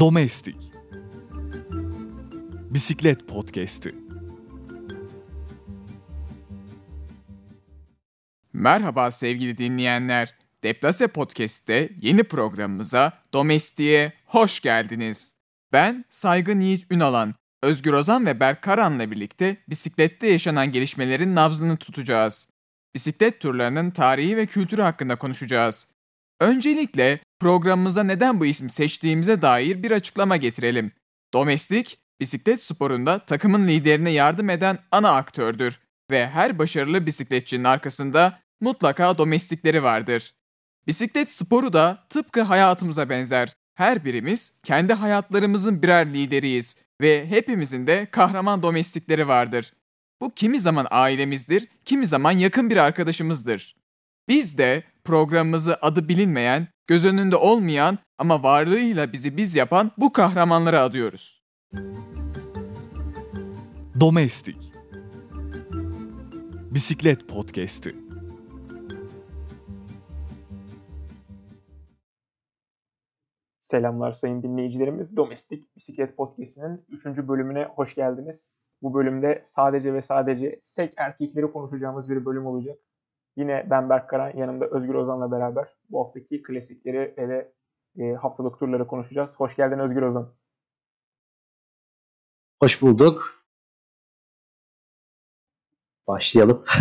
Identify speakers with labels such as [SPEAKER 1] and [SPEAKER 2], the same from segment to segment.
[SPEAKER 1] Domestik Bisiklet Podcast'i
[SPEAKER 2] Merhaba sevgili dinleyenler. Deplase Podcast'te yeni programımıza Domestik'e hoş geldiniz. Ben Saygın Yiğit Ünalan, Özgür Ozan ve Berk Karan'la birlikte bisiklette yaşanan gelişmelerin nabzını tutacağız. Bisiklet turlarının tarihi ve kültürü hakkında konuşacağız. Öncelikle programımıza neden bu ismi seçtiğimize dair bir açıklama getirelim. Domestik, bisiklet sporunda takımın liderine yardım eden ana aktördür ve her başarılı bisikletçinin arkasında mutlaka domestikleri vardır. Bisiklet sporu da tıpkı hayatımıza benzer. Her birimiz kendi hayatlarımızın birer lideriyiz ve hepimizin de kahraman domestikleri vardır. Bu kimi zaman ailemizdir, kimi zaman yakın bir arkadaşımızdır. Biz de programımızı adı bilinmeyen, göz önünde olmayan ama varlığıyla bizi biz yapan bu kahramanlara adıyoruz.
[SPEAKER 1] Domestik Bisiklet Podcast'i
[SPEAKER 3] Selamlar sayın dinleyicilerimiz. Domestik Bisiklet Podcast'inin 3. bölümüne hoş geldiniz. Bu bölümde sadece ve sadece sek erkekleri konuşacağımız bir bölüm olacak. Yine ben Berk Karan, yanımda Özgür Ozan'la beraber bu haftaki klasikleri ve de e, haftalık turları konuşacağız. Hoş geldin Özgür Ozan.
[SPEAKER 4] Hoş bulduk. Başlayalım.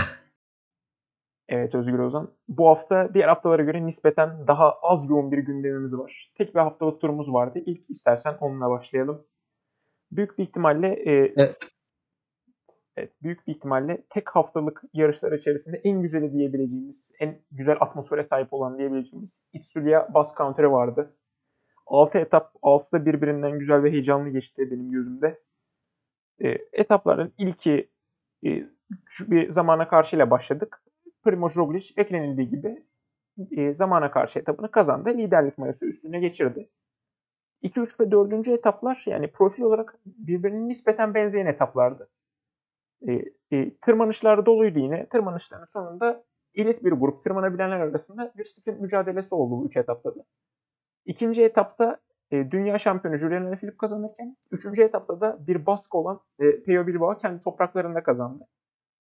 [SPEAKER 3] Evet Özgür Ozan. Bu hafta diğer haftalara göre nispeten daha az yoğun bir gündemimiz var. Tek bir haftalık turumuz vardı. İlk istersen onunla başlayalım. Büyük bir ihtimalle e, evet. Evet büyük bir ihtimalle tek haftalık yarışlar içerisinde en güzeli diyebileceğimiz, en güzel atmosfere sahip olan diyebileceğimiz Itzulia Bas Country vardı. 6 etap, 6'sı da birbirinden güzel ve heyecanlı geçti benim gözümde. E, etapların ilki e, şu bir zamana karşıyla başladık. Primoz Roglic beklenildiği gibi e, zamana karşı etapını kazandı. Liderlik mayası üstüne geçirdi. 2, 3 ve 4. etaplar yani profil olarak birbirine nispeten benzeyen etaplardı. E, e, tırmanışlar doluydu yine. Tırmanışların sonunda elit bir grup tırmanabilenler arasında bir sprint mücadelesi oldu bu 3 etapta da. İkinci etapta e, dünya şampiyonu Julian Alaphilippe kazanırken üçüncü etapta da bir baskı olan e, Peyo Bilbao kendi topraklarında kazandı.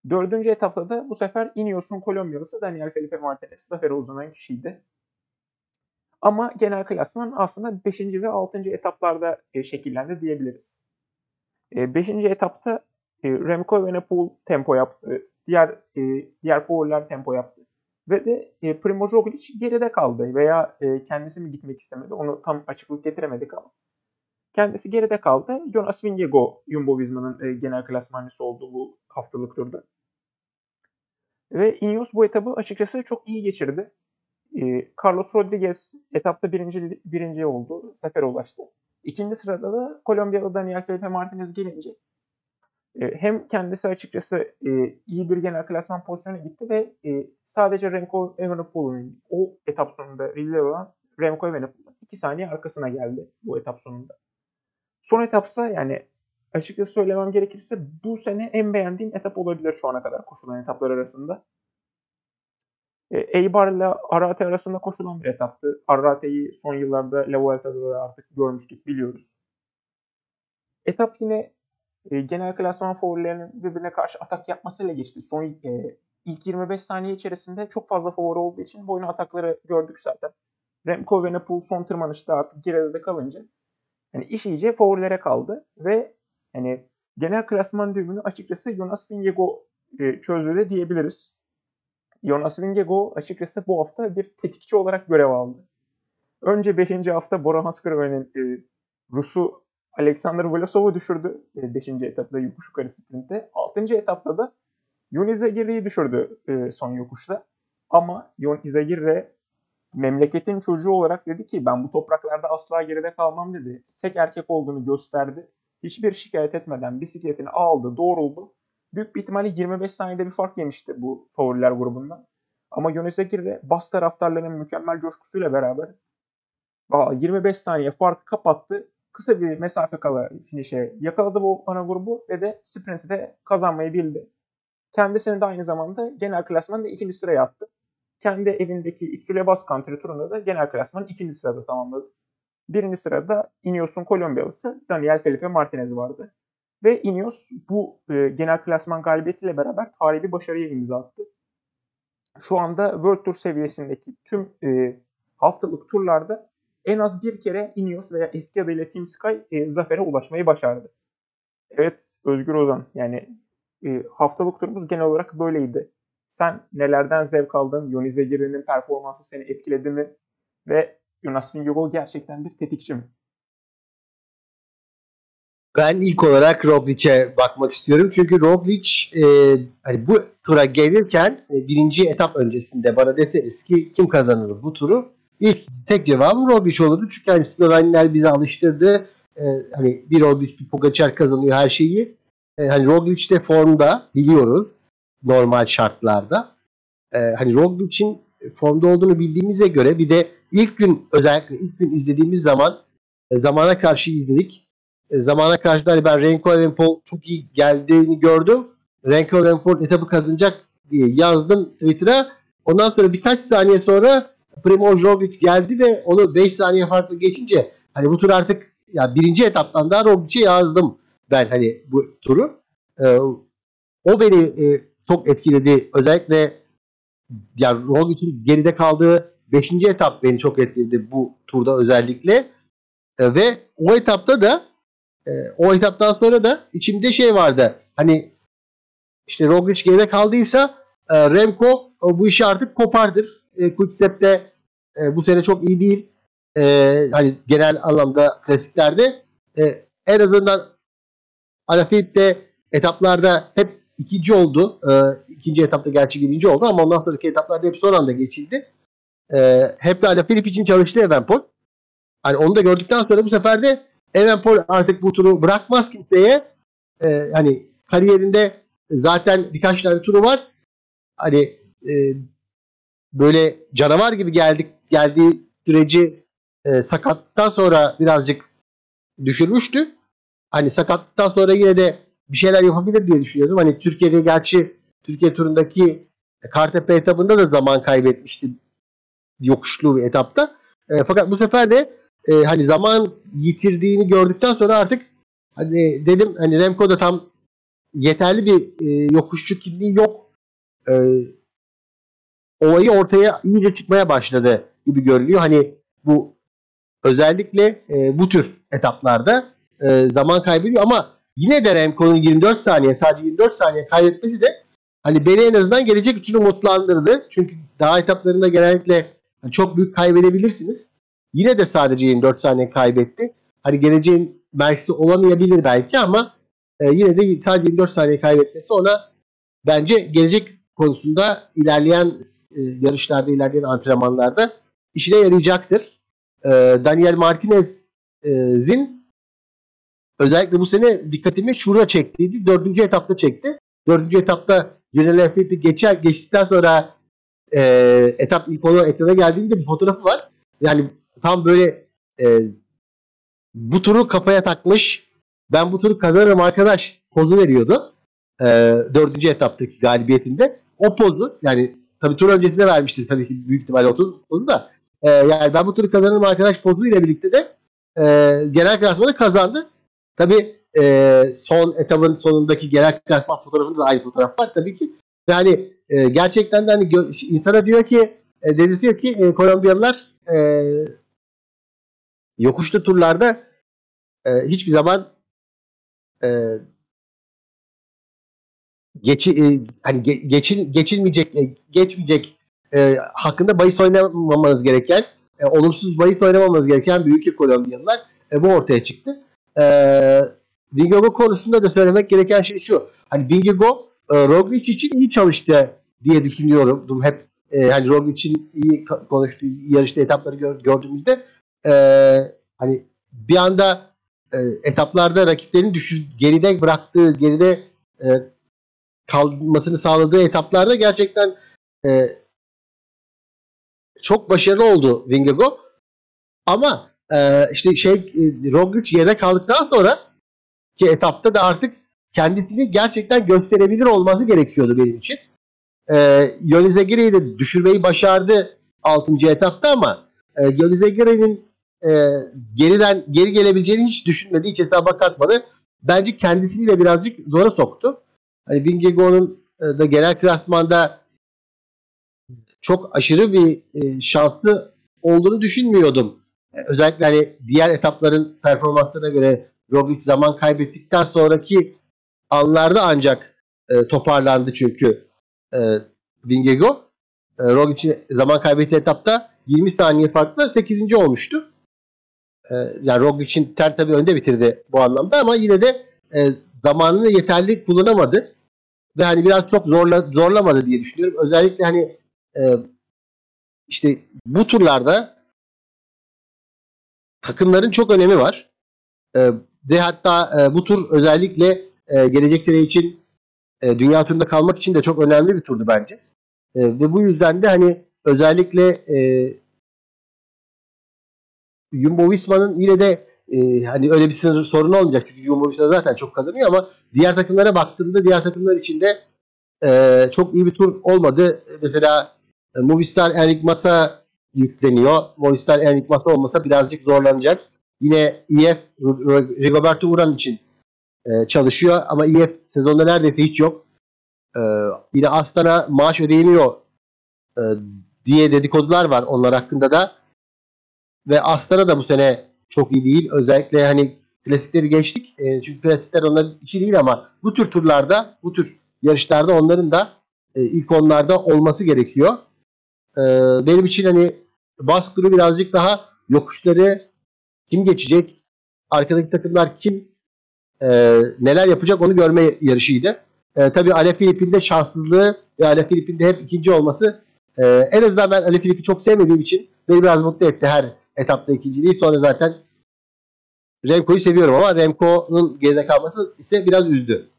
[SPEAKER 3] Dördüncü etapta da bu sefer Ineos'un Kolombiyalısı Daniel Felipe Martinez zafere uzanan kişiydi. Ama genel klasman aslında 5. ve 6. etaplarda e, şekillendi diyebiliriz. 5. E, etapta e, Remco Evenepoel tempo yaptı. Diğer e, diğer favoriler tempo yaptı. Ve de e, Primoz Roglic geride kaldı veya e, kendisi mi gitmek istemedi onu tam açıklık getiremedik ama. Kendisi geride kaldı. Jonas Vingegaard Jumbo Visma'nın e, genel klasmancısı oldu bu haftalık turda. Ve Ineos bu etabı açıkçası çok iyi geçirdi. E, Carlos Rodriguez etapta birinci, birinci oldu. Sefere ulaştı. İkinci sırada da Kolombiyalı Daniel Felipe Martinez gelince hem kendisi açıkçası e, iyi bir genel klasman pozisyona gitti ve e, sadece Remco Evenepoel'un o etap sonunda lider olan Remco Evenepoel'un 2 saniye arkasına geldi bu etap sonunda. Son etapsa yani açıkçası söylemem gerekirse bu sene en beğendiğim etap olabilir şu ana kadar koşulan etaplar arasında. E, Eibar ile Arate arasında koşulan bir etaptı. Arate'yi son yıllarda La Vuelta'da da artık görmüştük, biliyoruz. Etap yine e, genel klasman favorilerinin birbirine karşı atak yapmasıyla geçti. Son e, ilk 25 saniye içerisinde çok fazla favori olduğu için boyun atakları gördük zaten. Remco ve Nepal son tırmanışta artık geride de kalınca yani iş iyice favorilere kaldı ve yani genel klasman düğümünü açıkçası Jonas Vingegaard e, çözdü de diyebiliriz. Jonas Vingegaard açıkçası bu hafta bir tetikçi olarak görev aldı. Önce 5. hafta Bora Haskarave'nin e, Rus'u Alexander Vlasov'u düşürdü 5. E, etapta yokuş yukarı sprintte. 6. etapta da Yon Izagirre'yi düşürdü e, son yokuşta. Ama Yon Izagirre memleketin çocuğu olarak dedi ki ben bu topraklarda asla geride kalmam dedi. Sek erkek olduğunu gösterdi. Hiçbir şikayet etmeden bisikletini aldı, doğruldu. Büyük bir ihtimalle 25 saniyede bir fark yemişti bu favoriler grubundan. Ama Yunus Ekir de bas taraftarlarının mükemmel coşkusuyla beraber 25 saniye farkı kapattı. Kısa bir mesafe kala finişe yakaladı bu ana grubu ve de sprinti de kazanmayı bildi. Kendisini de aynı zamanda genel klasmanda ikinci sıraya attı. kendi evindeki Itsule Bas Country turunda da genel klasmanın ikinci sırada tamamladı. Birinci sırada Ineos'un Kolombiyalısı Daniel Felipe Martinez vardı. Ve Ineos bu e, genel klasman galibiyetiyle beraber tarihi bir başarıya imza attı. Şu anda World Tour seviyesindeki tüm e, haftalık turlarda en az bir kere Ineos veya eski adıyla Team Sky e, zafere ulaşmayı başardı. Evet Özgür Ozan yani e, haftalık turumuz genel olarak böyleydi. Sen nelerden zevk aldın? Yoni Zegiri'nin performansı seni etkiledi mi? Ve Jonas Vingegaard gerçekten bir tetikçi mi?
[SPEAKER 4] Ben ilk olarak Roglic'e bakmak istiyorum. Çünkü Roglic e, hani bu tura gelirken e, birinci etap öncesinde bana deseniz ki kim kazanır bu turu? İlk tek cevabım Roglic olurdu. Çünkü hani Slovenler bizi alıştırdı. E, hani bir Roglic bir Pogacar kazanıyor her şeyi. E, hani Roglic de formda biliyoruz normal şartlarda. E, hani Roglic'in formda olduğunu bildiğimize göre bir de ilk gün özellikle ilk gün izlediğimiz zaman e, zamana karşı izledik. E, zamana karşı hani ben Renko Evenpol çok iyi geldiğini gördüm. Renko Evenpol etabı kazanacak diye yazdım Twitter'a. Ondan sonra birkaç saniye sonra Primoz Roglic geldi ve onu 5 saniye farklı geçince hani bu tur artık ya birinci etaptan daha Roglic'e yazdım ben hani bu turu. E, o beni e, çok etkiledi. Özellikle yani Roglic'in geride kaldığı 5. etap beni çok etkiledi bu turda özellikle. E, ve o etapta da e, o etaptan sonra da içimde şey vardı. Hani işte Roglic geride kaldıysa e, Remco e, bu işi artık kopardır. E, Quickstep'te e, bu sene çok iyi değil. E, hani genel anlamda klasiklerde e, en azından Alaphilippe etaplarda hep ikinci oldu. E, ikinci etapta gerçi birinci oldu ama ondan sonraki etaplarda hep son anda geçildi. E, hep de Alaphilippe için çalıştı Evenpol. Hani onu da gördükten sonra bu sefer de Evenpol artık bu turu bırakmaz kimseye. E, hani kariyerinde zaten birkaç tane turu var. Hani e, böyle canavar gibi geldik geldiği süreci e, sakatlıktan sonra birazcık düşürmüştü. Hani sakatlıktan sonra yine de bir şeyler yapabilir diye düşünüyordum. Hani Türkiye'de gerçi Türkiye turundaki Kartepe etabında da zaman kaybetmişti yokuşlu bir etapta. E, fakat bu sefer de e, hani zaman yitirdiğini gördükten sonra artık hani dedim hani Remco da tam yeterli bir e, yokuşçu kimliği yok. E, olayı ortaya iyice çıkmaya başladı gibi görünüyor. Hani bu özellikle e, bu tür etaplarda e, zaman kaybediyor ama yine de Remco'nun 24 saniye sadece 24 saniye kaybetmesi de hani beni en azından gelecek için umutlandırdı. Çünkü daha etaplarında genellikle çok büyük kaybedebilirsiniz. Yine de sadece 24 saniye kaybetti. Hani geleceğin merkezi olamayabilir belki ama e, yine de sadece 24 saniye kaybetmesi ona bence gelecek konusunda ilerleyen e, yarışlarda, ilerleyen antrenmanlarda işine yarayacaktır. E, Daniel Martinez'in özellikle bu sene dikkatimi şurada çektiydi. Dördüncü etapta çekti. Dördüncü etapta General F1'i geçer, geçtikten sonra e, etap ilk onu ekrana geldiğinde bir fotoğrafı var. Yani tam böyle e, bu turu kafaya takmış ben bu turu kazanırım arkadaş pozu veriyordu. E, dördüncü etaptaki galibiyetinde. O pozu yani tabii tur öncesinde vermiştir tabii ki büyük ihtimalle o pozu da. E, yani ben bu turu kazanırım arkadaş pozu ile birlikte de e, genel klasmanı kazandı. Tabii e, son etapın sonundaki genel klasman fotoğrafında da aynı fotoğraf var tabii ki. Yani e, gerçekten de hani gö- insana diyor ki e, deniliyor ki e, Kolombiyalılar e, yokuşlu turlarda e, hiçbir zaman e, geçi, e, hani ge, geçil, geçilmeyecek, e, geçmeyecek e, hakkında bahis oynamamanız gereken, e, olumsuz bahis oynamamanız gereken büyük Kolombiyalılar e, bu ortaya çıktı. E, Vingegaard konusunda da söylemek gereken şey şu. Hani Vingegaard e, Roglic için iyi çalıştı diye düşünüyorum. Hep e, hani Roglic'in iyi konuştuğu yarışta etapları gör, gördüğümüzde e, hani bir anda e, etaplarda rakiplerin düşür, geride bıraktığı, geride e, kalmasını sağladığı etaplarda gerçekten e, çok başarılı oldu Vingegaard. Ama e, işte şey e, Roglic yere kaldıktan sonra ki etapta da artık kendisini gerçekten gösterebilir olması gerekiyordu benim için. E, Yonizagiri'yi de düşürmeyi başardı 6. etapta ama e, Yonizagiri'nin e, geriden geri gelebileceğini hiç düşünmedi. Hiç hesaba katmadı. Bence kendisini de birazcık zora soktu. Hani Vingegaard'un e, da genel klasmanda çok aşırı bir e, şanslı olduğunu düşünmüyordum. E, özellikle hani diğer etapların performanslarına göre Roglic zaman kaybettikten sonraki anlarda ancak toparlandı çünkü e, Vingegaard. E, Roglic'in zaman kaybettiği etapta 20 saniye farklı 8. olmuştu. Yani Roglic'in ter tabii önde bitirdi bu anlamda ama yine de zamanını yeterli kullanamadı. Ve hani biraz çok zorla, zorlamadı diye düşünüyorum. Özellikle hani e, işte bu turlarda takımların çok önemi var. E, ve hatta e, bu tur özellikle e, gelecek sene için e, dünya turunda kalmak için de çok önemli bir turdu bence. E, ve bu yüzden de hani özellikle e, Jumbo Visma'nın yine de e, hani öyle bir sınır sorun olmayacak çünkü Visma zaten çok kazanıyor ama diğer takımlara baktığımda diğer takımlar içinde e, çok iyi bir tur olmadı. Mesela e, Movistar Enric Masa yükleniyor. Movistar Enric Masa olmasa birazcık zorlanacak. Yine EF Rigoberto Uran için e, çalışıyor ama EF sezonda neredeyse hiç yok. E, yine Astana maaş ödeyemiyor e, diye dedikodular var onlar hakkında da. Ve Astana da bu sene çok iyi değil. Özellikle hani klasikleri geçtik. E, çünkü klasikler onların içi değil ama bu tür turlarda, bu tür yarışlarda onların da e, ilk onlarda olması gerekiyor. E, benim için hani Baskuru birazcık daha yokuşları kim geçecek, arkadaki takımlar kim e, neler yapacak onu görme yarışıydı. E, tabii Ale Filip'in de şanssızlığı ve Ale Filip'in de hep ikinci olması e, en azından ben Ale Filip'i çok sevmediğim için beni biraz mutlu etti her etapta ikinciliği. Sonra zaten Remco'yu seviyorum ama Remco'nun geride kalması ise biraz üzdü.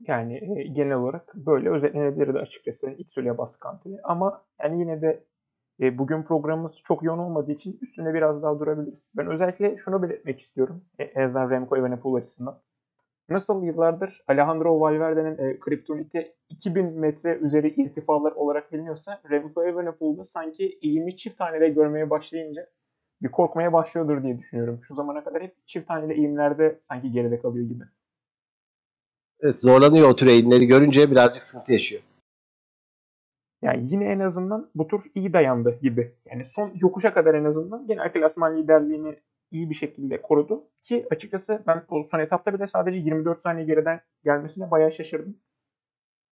[SPEAKER 3] Yani e, genel olarak böyle özetlenebilirdi açıkçası İtsulya Baskantili. Ama yani yine de e, bugün programımız çok yoğun olmadığı için üstünde biraz daha durabiliriz. Ben özellikle şunu belirtmek istiyorum. E, en azından Remco Evenepoel açısından. Nasıl yıllardır Alejandro Valverde'nin e, kriptoniti 2000 metre üzeri irtifalar olarak biliniyorsa Remco Evenepoel'da sanki eğimi çift hanede görmeye başlayınca bir korkmaya başlıyordur diye düşünüyorum. Şu zamana kadar hep çift haneli eğimlerde sanki geride kalıyor gibi.
[SPEAKER 4] Evet zorlanıyor o tür eğimleri görünce birazcık sıkıntı yaşıyor.
[SPEAKER 3] Yani yine en azından bu tur iyi dayandı gibi. Yani son yokuşa kadar en azından genel klasman liderliğini iyi bir şekilde korudu. Ki açıkçası ben o son etapta bile sadece 24 saniye geriden gelmesine bayağı şaşırdım.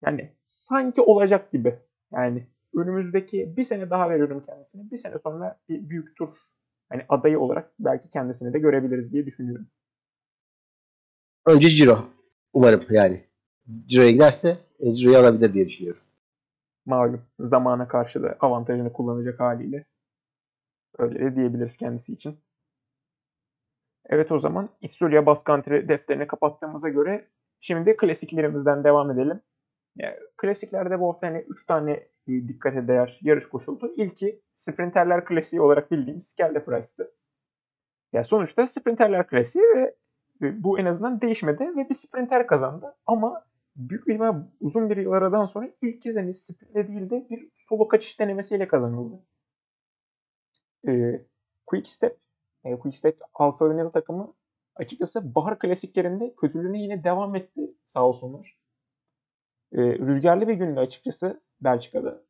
[SPEAKER 3] Yani sanki olacak gibi. Yani önümüzdeki bir sene daha veriyorum kendisine. Bir sene sonra bir büyük tur hani adayı olarak belki kendisini de görebiliriz diye düşünüyorum.
[SPEAKER 4] Önce Ciro. Umarım yani. Ciro'ya giderse e, Ciro'yu alabilir diye düşünüyorum.
[SPEAKER 3] Malum zamana karşı da avantajını kullanacak haliyle. Öyle de diyebiliriz kendisi için. Evet o zaman İsturya Baskantri defterini kapattığımıza göre şimdi klasiklerimizden devam edelim. Yani klasiklerde bu hafta hani 3 tane dikkate değer yarış koşuldu. İlki sprinterler klasiği olarak bildiğimiz Skelde Price'tı. Yani sonuçta sprinterler klasiği ve bu en azından değişmedi ve bir sprinter kazandı. Ama büyük bir uzun bir yıl aradan sonra ilk kez hani sprintle değil de bir solo kaçış denemesiyle kazanıldı. Ee, Quick Step, e, Quick Step Alfa Romeo takımı açıkçası bahar klasiklerinde kötülüğüne yine devam etti sağ olsunlar. Ee, rüzgarlı bir gündü açıkçası Belçika'da.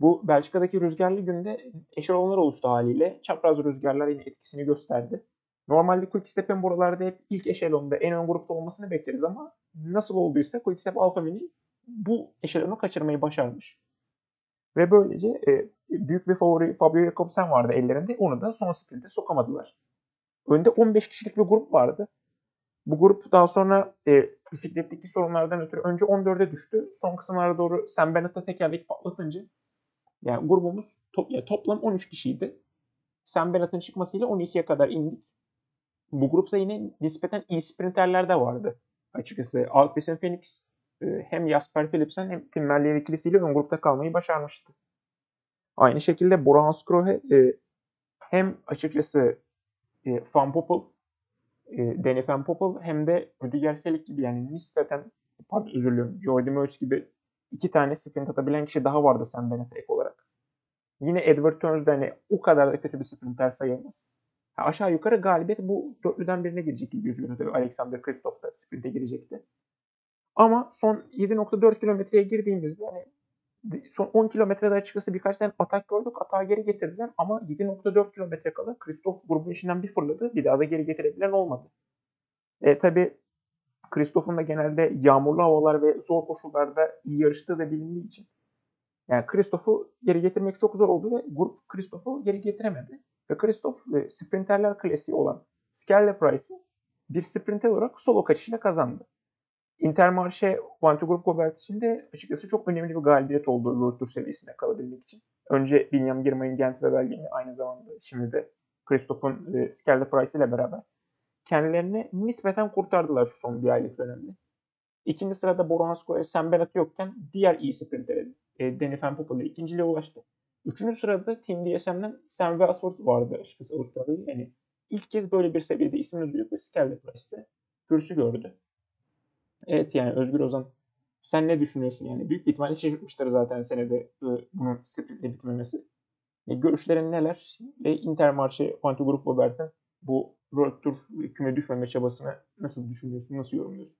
[SPEAKER 3] Bu Belçika'daki rüzgarlı günde eşelonlar oluştu haliyle. Çapraz rüzgarlar yine etkisini gösterdi. Normalde Quickstep'in buralarda hep ilk eşelonda en ön grupta olmasını bekleriz ama nasıl olduysa Quickstep Alfa Mini bu eşelonu kaçırmayı başarmış. Ve böylece e, büyük bir favori Fabio Jakobsen vardı ellerinde. Onu da son sprinte sokamadılar. Önde 15 kişilik bir grup vardı. Bu grup daha sonra e, bisikletteki sorunlardan ötürü önce 14'e düştü. Son kısımlara doğru Sam Bennett'a tekerlek patlatınca yani grubumuz top, yani toplam 13 kişiydi. Sam Bennett'ın çıkmasıyla 12'ye kadar indik bu grupta yine nispeten iyi sprinterler de vardı. Açıkçası Alpecin Phoenix e, hem Jasper Philipsen hem Tim Merlier ikilisiyle ön grupta kalmayı başarmıştı. Aynı şekilde Bora Hansgrohe e, hem açıkçası e, Van Poppel, Danny Van Poppel hem de Rüdiger Selig gibi yani nispeten pardon özür diliyorum. Jordi Meus gibi iki tane sprint atabilen kişi daha vardı Sam Bennett'e ek olarak. Yine Edward Turns de hani o kadar da kötü bir sprinter sayılmaz. Ha, aşağı yukarı galibiyet bu dörtlüden birine girecek gibi gözüküyor. Tabii Alexander Kristoff da sprinte girecekti. Ama son 7.4 kilometreye girdiğimizde hani son 10 kilometrede açıkçası birkaç tane atak gördük. Atağı geri getirdiler ama 7.4 kilometre kala Kristoff grubun içinden bir fırladı. Bir daha da geri getirebilen olmadı. E, tabii Kristoff'un da genelde yağmurlu havalar ve zor koşullarda yarıştığı da bilindiği için yani Kristoff'u geri getirmek çok zor oldu ve grup Kristoff'u geri getiremedi. Ve Kristoff e, sprinterler klasiği olan Skelly Price'ı bir sprinter olarak solo kaçışıyla kazandı. Intermarché Vanti Group Gobert için de açıkçası çok önemli bir galibiyet oldu World Tour seviyesine kalabilmek için. Önce William Girmay'ın Gent ve Belgin'i aynı zamanda şimdi de Christoph'un e, Skelly Price ile beraber kendilerini nispeten kurtardılar şu son bir aylık dönemde. İkinci sırada Boronsko ve Sam yokken diğer iyi sprinter e, Danny Van Poppel ile ikinciliğe ulaştı. Üçüncü sırada Team DSM'den Sam Welsford vardı açıkçası Avustralya'da. Yani ilk kez böyle bir seviyede ismini duyup ve Skelly Price'de kürsü gördü. Evet yani Özgür Ozan sen ne düşünüyorsun yani? Büyük bir ihtimalle şaşırtmışlar zaten senede bunun sprintle bitmemesi. E, görüşlerin neler? Ve Intermarché Fanti Grup Robert'in bu World Tour küme düşmeme çabasını nasıl düşünüyorsun? Nasıl yorumluyorsun?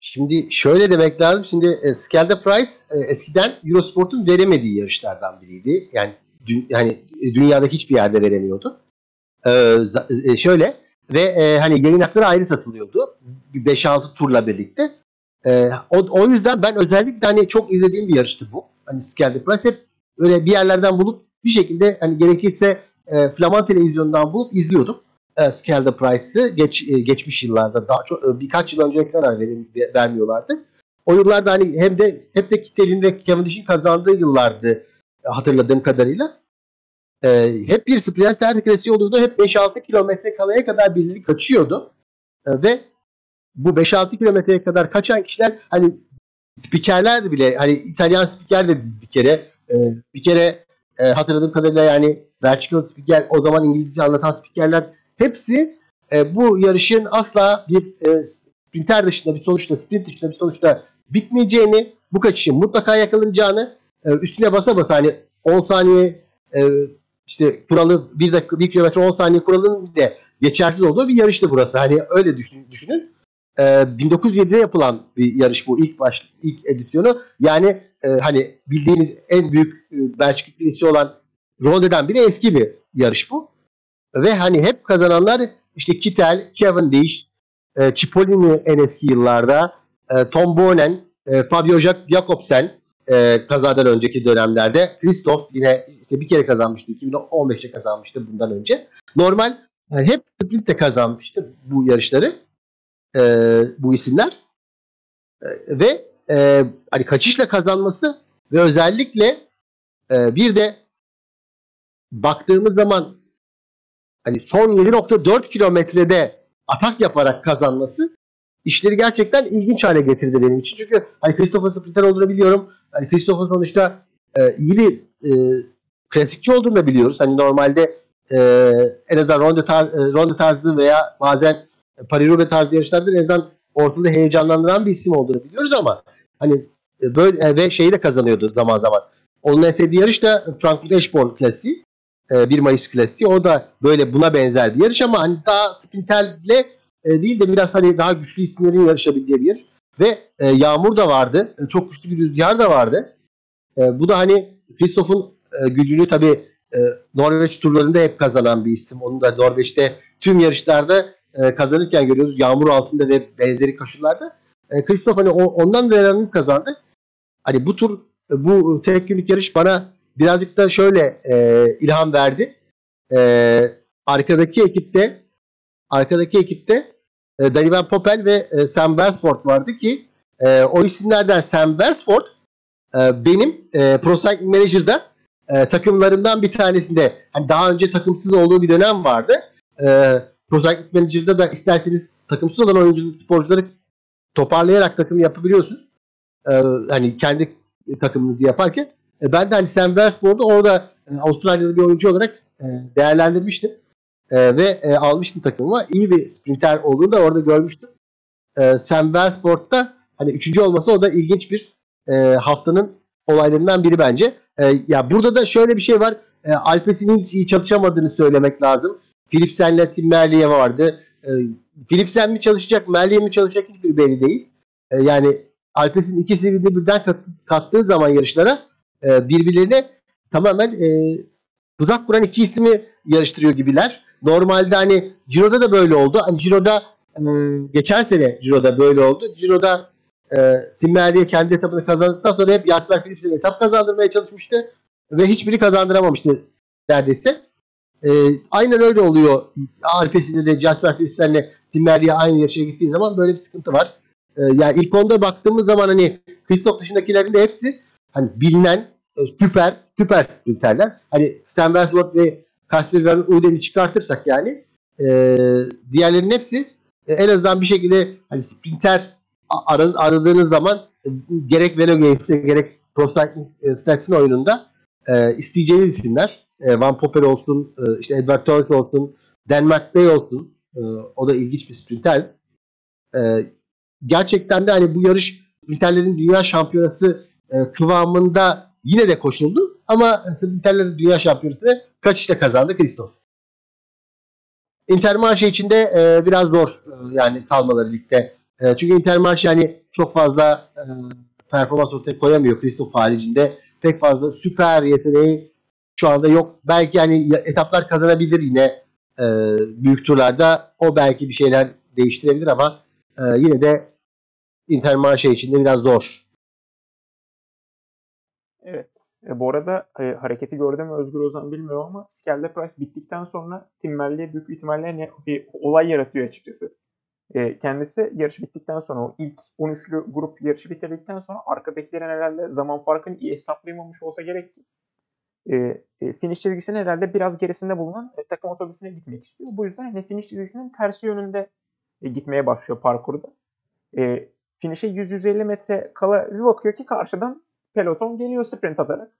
[SPEAKER 4] Şimdi şöyle demek lazım. Şimdi e, Skelda Price e, eskiden Eurosport'un veremediği yarışlardan biriydi. Yani dü, yani e, dünyadaki hiçbir yerde veremiyordu. E, e, şöyle ve e, hani yayın hakları ayrı satılıyordu. 5-6 turla birlikte. E, o, o yüzden ben özellikle hani çok izlediğim bir yarıştı bu. Hani Skelda Price hep öyle bir yerlerden bulup bir şekilde hani gerekirse e, Flaman televizyondan bulup izliyordum. E, Skelda Price'ı geç, e, geçmiş yıllarda daha çok e, birkaç yıl önce kadar vermiyorlardı. O yıllarda hani hem de hep de Kittel'in ve Cavendish'in kazandığı yıllardı e, hatırladığım kadarıyla. E, hep bir sprinter klasiği oluyordu. Hep 5-6 kilometre kalaya kadar birileri kaçıyordu. E, ve bu 5-6 kilometreye kadar kaçan kişiler hani spikerler bile hani İtalyan spiker de bir kere e, bir kere e, hatırladığım kadarıyla yani Belçikalı spiker o zaman İngilizce anlatan spikerler hepsi e, bu yarışın asla bir e, sprinter dışında bir sonuçta sprint dışında bir sonuçta bitmeyeceğini bu kaçışın mutlaka yakalanacağını e, üstüne basa basa hani 10 saniye e, işte kuralı 1 dakika 1 kilometre 10 saniye kuralının de geçersiz olduğu bir yarıştı burası. Hani öyle düşünün. düşünün. E, 1907'de yapılan bir yarış bu ilk baş ilk edisyonu. Yani e, hani bildiğimiz en büyük e, Belçika ikilisi olan Ronde'den bile eski bir yarış bu. Ve hani hep kazananlar işte Kittel, Cavendish, e, Cipollini en eski yıllarda, e, Tom Bonen, e, Fabio Jacobsen e, kazadan önceki dönemlerde. Christoph yine işte bir kere kazanmıştı. 2015'te kazanmıştı bundan önce. Normal yani hep sprintte kazanmıştı bu yarışları e, bu isimler. E, ve e, hani kaçışla kazanması ve özellikle e, bir de baktığımız zaman hani son 7.4 kilometrede atak yaparak kazanması işleri gerçekten ilginç hale getirdi benim için. Çünkü hani Christopher sprinter olduğunu biliyorum. Hani Christopher sonuçta e, iyi bir e, klasikçi olduğunu da biliyoruz. Hani normalde e, en azından ronde, tar, e, ronde tarzı veya bazen Paris-Roubaix tarzı yarışlarda en azından ortada heyecanlandıran bir isim olduğunu biliyoruz ama hani e, böyle e, ve şeyi de kazanıyordu zaman zaman. Onun en sevdiği yarış da Frankfurt Eschborn klasiği. 1 e, Mayıs klasiği. O da böyle buna benzer bir yarış ama hani daha sprinterle e, değil de biraz hani daha güçlü isimlerin yarışabildiği bir yer. Ve e, yağmur da vardı. E, çok güçlü bir rüzgar da vardı. E, bu da hani Kristoff'un e, gücünü tabii e, Norveç turlarında hep kazanan bir isim. Onu da Norveç'te tüm yarışlarda e, kazanırken görüyoruz. Yağmur altında ve benzeri koşullarda. E, Kristoff hani o, ondan da kazandı. Hani bu tur bu tek günlük yarış bana birazcık da şöyle e, ilham verdi. E, arkadaki ekipte arkadaki ekipte e, Danny Van Poppel ve e, Sam Welsford vardı ki e, o isimlerden Sam Welsford e, benim e, Pro Cycling Manager'da e, takımlarından bir tanesinde hani daha önce takımsız olduğu bir dönem vardı. E, Pro Cycling Manager'da da isterseniz takımsız olan oyuncu sporcuları toparlayarak takım yapabiliyorsunuz. E, hani kendi takımınızı yaparken e, ben de hani Sam Welsford'u orada e, Avustralyalı bir oyuncu olarak e, değerlendirmiştim. E, ve e, almıştım takımıma. İyi bir sprinter olduğunu da orada görmüştüm. e, Sam Bellsport'ta hani üçüncü olması o da ilginç bir e, haftanın olaylarından biri bence. E, ya burada da şöyle bir şey var. E, Alpes'in hiç iyi çalışamadığını söylemek lazım. Philipsen'le Tim Merliye vardı. E, Philipsen mi çalışacak, Merliye mi çalışacak hiçbir belli değil. E, yani Alpes'in ikisini de birden kat, kattığı zaman yarışlara e, birbirlerine tamamen e, tuzak kuran iki ismi yarıştırıyor gibiler. Normalde hani Ciro'da da böyle oldu. Hani Ciro'da e, geçen sene Ciro'da böyle oldu. Ciro'da e, Tim Merliye kendi etapını kazandıktan sonra hep Jasper Philips'e etap kazandırmaya çalışmıştı. Ve hiçbiri kazandıramamıştı neredeyse. E, aynen öyle oluyor. Alpesinde de Jasper Philips'lerle Tim Merliye aynı yarışa gittiği zaman böyle bir sıkıntı var. E, yani ilk onda baktığımız zaman hani Christoph dışındakilerin de hepsi hani bilinen e, süper süper sprinterler. Hani Sam Westwood ve Kasper Van Uden'i çıkartırsak yani e, diğerlerinin hepsi e, en azından bir şekilde hani sprinter ar aradığınız zaman e, gerek Velo Games'te gerek Pro e, Stats'in oyununda e, isteyeceğiniz isimler. E, Van Popper olsun, e, işte Edward Thomas olsun, Dan McBay olsun. E, o da ilginç bir sprinter. E, gerçekten de hani bu yarış sprinterlerin dünya şampiyonası e, kıvamında yine de koşuldu. Ama sprinterlerin dünya şampiyonası kaçışta kazandı Kristof. Intermarché içinde e, biraz zor e, yani kalmaları ligde. E, çünkü Intermarché yani çok fazla e, performans ortaya koyamıyor Kristof haricinde. Pek fazla süper yeteneği şu anda yok. Belki yani etaplar kazanabilir yine e, büyük turlarda. O belki bir şeyler değiştirebilir ama e, yine de Intermarché içinde biraz zor.
[SPEAKER 3] Evet. E, bu arada e, hareketi gördüm mü Özgür Ozan bilmiyorum ama Skelde Price bittikten sonra Tim Merli'ye büyük ihtimalle hani bir olay yaratıyor açıkçası. E, kendisi yarış bittikten sonra o ilk 13'lü grup yarışı bitirdikten sonra arkadakilerin herhalde zaman farkını iyi hesaplayamamış olsa gerek ki e, e, finish çizgisinin herhalde biraz gerisinde bulunan e, takım otobüsüne gitmek istiyor. Bu yüzden hani finish çizgisinin tersi yönünde e, gitmeye başlıyor parkurda. E, finish'e 100-150 metre kala bir bakıyor ki karşıdan peloton geliyor sprint atarak.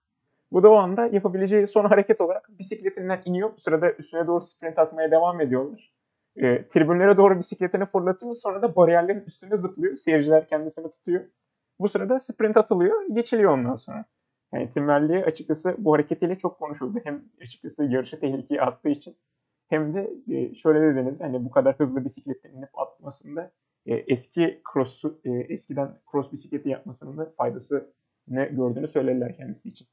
[SPEAKER 3] Bu da o anda yapabileceği son hareket olarak bisikletinden iniyor. Bu sırada üstüne doğru sprint atmaya devam ediyorlar. E, tribünlere doğru bisikletini fırlatıyor. Sonra da bariyerlerin üstünde zıplıyor. Seyirciler kendisini tutuyor. Bu sırada sprint atılıyor. Geçiliyor ondan sonra. Yani Tim Merlier açıkçası bu hareketiyle çok konuşuldu. Hem açıkçası yarışı tehlikeye attığı için hem de e, şöyle de denildi. Hani bu kadar hızlı bisikletten inip atmasında e, eski cross e, eskiden cross bisikleti yapmasının da faydası ne gördüğünü söylediler kendisi için.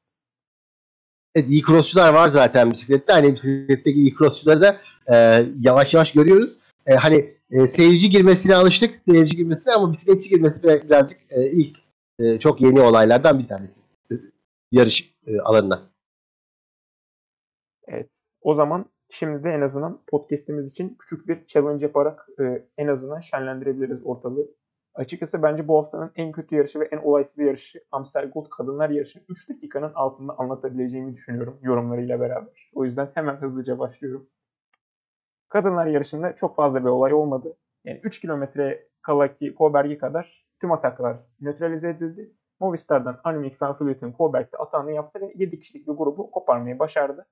[SPEAKER 4] Evet iyi crossçular var zaten bisiklette. Hani bisikletteki iyi crossçuları da e, yavaş yavaş görüyoruz. E, hani e, seyirci girmesine alıştık. Seyirci girmesine ama bisikletçi girmesi birazcık e, ilk e, çok yeni olaylardan bir tanesi. Yarış e, alanına.
[SPEAKER 3] Evet. O zaman şimdi de en azından podcast'imiz için küçük bir challenge yaparak e, en azından şenlendirebiliriz ortalığı. Açıkçası bence bu haftanın en kötü yarışı ve en olaysız yarışı Amstel Gold Kadınlar yarışını 3 dakikanın altında anlatabileceğimi düşünüyorum yorumlarıyla beraber. O yüzden hemen hızlıca başlıyorum. Kadınlar yarışında çok fazla bir olay olmadı. Yani 3 kilometre kalaki Koberg'e kadar tüm ataklar nötralize edildi. Movistar'dan Annemiek van Koberg'de atağını yaptı ve 7 kişilik bir grubu koparmayı başardı.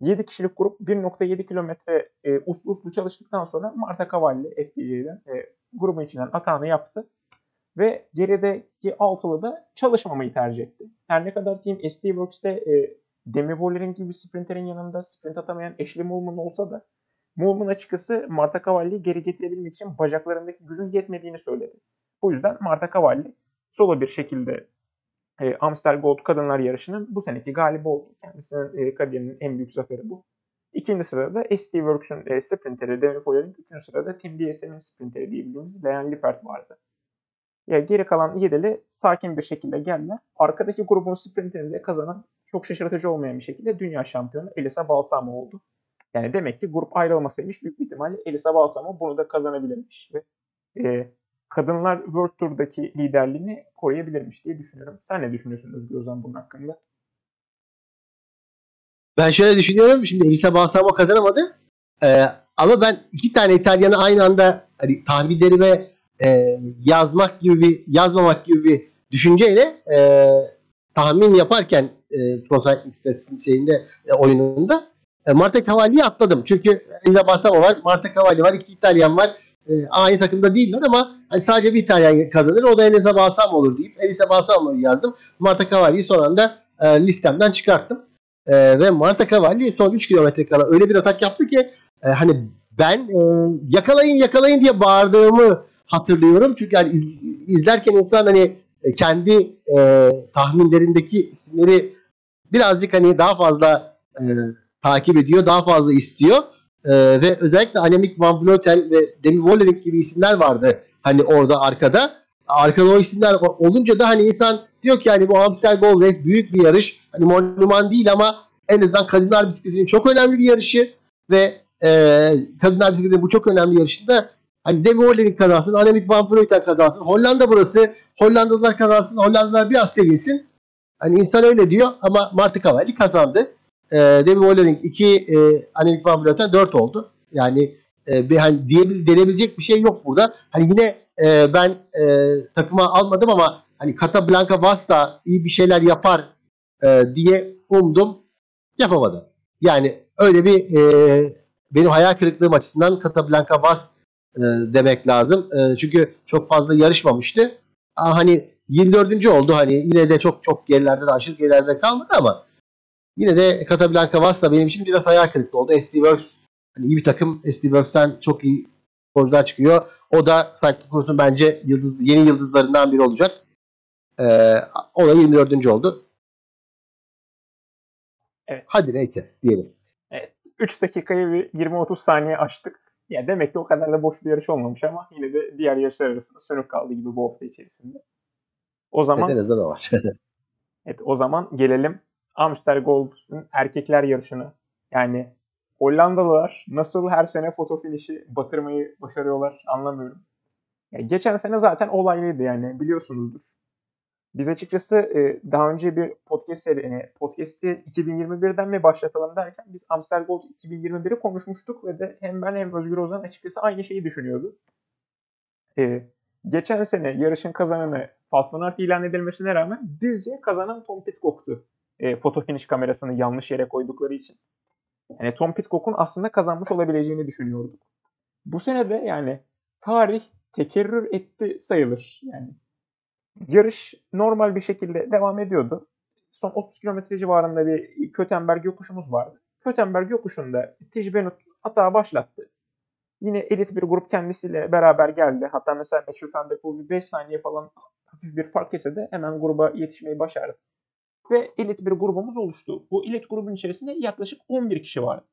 [SPEAKER 3] 7 kişilik grup 1.7 kilometre e, uslu uslu çalıştıktan sonra Marta Cavalli FDJ'den e, grubun içinden atağını yaptı. Ve gerideki altılı da çalışmamayı tercih etti. Her ne kadar Team SD Works'te e, Demi Woller'in gibi sprinterin yanında sprint atamayan Ashley Moolman olsa da Moolman açıkçası Marta Cavalli'yi geri getirebilmek için bacaklarındaki gücün yetmediğini söyledi. Bu yüzden Marta Cavalli solo bir şekilde e, Amstel Gold Kadınlar Yarışı'nın bu seneki galibi oldu. Kendisinin e, kariyerinin en büyük zaferi bu. İkinci sırada SD Works'un e, sprinteri Demi Foyer'in, üçüncü sırada Team DSM'in sprinteri diyebildiğimiz Leon Lippert vardı. Ya geri kalan yedili sakin bir şekilde geldiler. Arkadaki grubun sprinterini de kazanan çok şaşırtıcı olmayan bir şekilde dünya şampiyonu Elisa Balsamo oldu. Yani demek ki grup ayrılmasaymış büyük bir ihtimalle Elisa Balsamo bunu da kazanabilirmiş ve e, kadınlar World Tour'daki liderliğini koruyabilirmiş diye düşünüyorum. Sen ne düşünüyorsun Özgür Ozan bunun hakkında?
[SPEAKER 4] Ben şöyle düşünüyorum. Şimdi Elisa Balsamo kazanamadı. Ee, ama ben iki tane İtalyanı aynı anda hani tahminlerime e, yazmak gibi bir yazmamak gibi bir düşünceyle e, tahmin yaparken e, Pro Cycling şeyinde e, oyununda e, Marta Cavalli'yi atladım. Çünkü Elisa Balsamo var, Marta Cavalli var, iki İtalyan var. E, aynı takımda değiller ama hani sadece bir tane kazanır. O da Enes'e Balsam olur deyip Enes'e Balsam'ı yazdım. Marta Cavalli'yi son anda e, listemden çıkarttım. E, ve Marta Cavalli son 3 kilometre kala öyle bir atak yaptı ki e, hani ben e, yakalayın yakalayın diye bağırdığımı hatırlıyorum. Çünkü yani iz, izlerken insan hani e, kendi e, tahminlerindeki isimleri birazcık hani daha fazla e, takip ediyor, daha fazla istiyor. E, ve özellikle Annemiek van Vleuten ve Demi Vollering gibi isimler vardı hani orada arkada. Arkada o isimler olunca da hani insan diyor ki hani bu Amstel Gold Race büyük bir yarış. Hani monuman değil ama en azından kadınlar bisikletinin çok önemli bir yarışı ve e, kadınlar bisikletinin bu çok önemli yarışında hani Demi Vollering kazansın, Annemiek van Vleuten kazansın. Hollanda burası. Hollandalılar kazansın, Hollandalılar biraz sevinsin. Hani insan öyle diyor ama Marti Cavalli kazandı. E, Demi Vollering 2, e, Annemiek van Vleuten 4 oldu. Yani e, bir hani diye, denebilecek bir şey yok burada. Hani yine e, ben e, takıma almadım ama hani Casablanca Vasta iyi bir şeyler yapar e, diye umdum. Yapamadı. Yani öyle bir e, benim hayal kırıklığım açısından Casablanca Vas e, demek lazım. E, çünkü çok fazla yarışmamıştı. Ama hani 24. oldu. Hani yine de çok çok gerilerde de aşırı gerilerde kalmadı ama yine de Casablanca Vas da benim için biraz hayal kırıklığı oldu. SD Works hani iyi bir takım. SD Works'ten çok iyi sporcular çıkıyor. O da Cycling Cross'un bence yıldız, yeni yıldızlarından biri olacak. Ee, o da 24. oldu.
[SPEAKER 3] Evet.
[SPEAKER 4] Hadi neyse diyelim.
[SPEAKER 3] 3 dakikayı bir 20-30 saniye açtık. Ya demek ki o kadar da boş bir yarış olmamış ama yine de diğer yarışlar arasında sönük kaldı gibi bu hafta içerisinde. O zaman
[SPEAKER 4] Evet, da var.
[SPEAKER 3] evet, o zaman gelelim Amstel Gold'un erkekler yarışını. Yani Hollandalılar nasıl her sene foto finişi batırmayı başarıyorlar anlamıyorum. Yani geçen sene zaten olaylıydı yani biliyorsunuzdur. Biz açıkçası e, daha önce bir podcast seri, yani podcast'i 2021'den mi başlatalım derken biz Amstel Gold 2021'i konuşmuştuk ve de hem ben hem Özgür Ozan açıkçası aynı şeyi düşünüyordu. E, geçen sene yarışın kazananı Fast ilan edilmesine rağmen bizce kazanan Tom Pitcock'tu. E, foto finish kamerasını yanlış yere koydukları için. Yani Tom Pitcock'un aslında kazanmış olabileceğini düşünüyorduk. Bu sene de yani tarih tekerrür etti sayılır. Yani yarış normal bir şekilde devam ediyordu. Son 30 kilometre civarında bir Kötenberg yokuşumuz vardı. Kötenberg yokuşunda Tij Benut hata başlattı. Yine elit bir grup kendisiyle beraber geldi. Hatta mesela Matthew Van bir 5 saniye falan hafif bir fark kese de hemen gruba yetişmeyi başardı. Ve elit bir grubumuz oluştu. Bu elit grubun içerisinde yaklaşık 11 kişi vardı.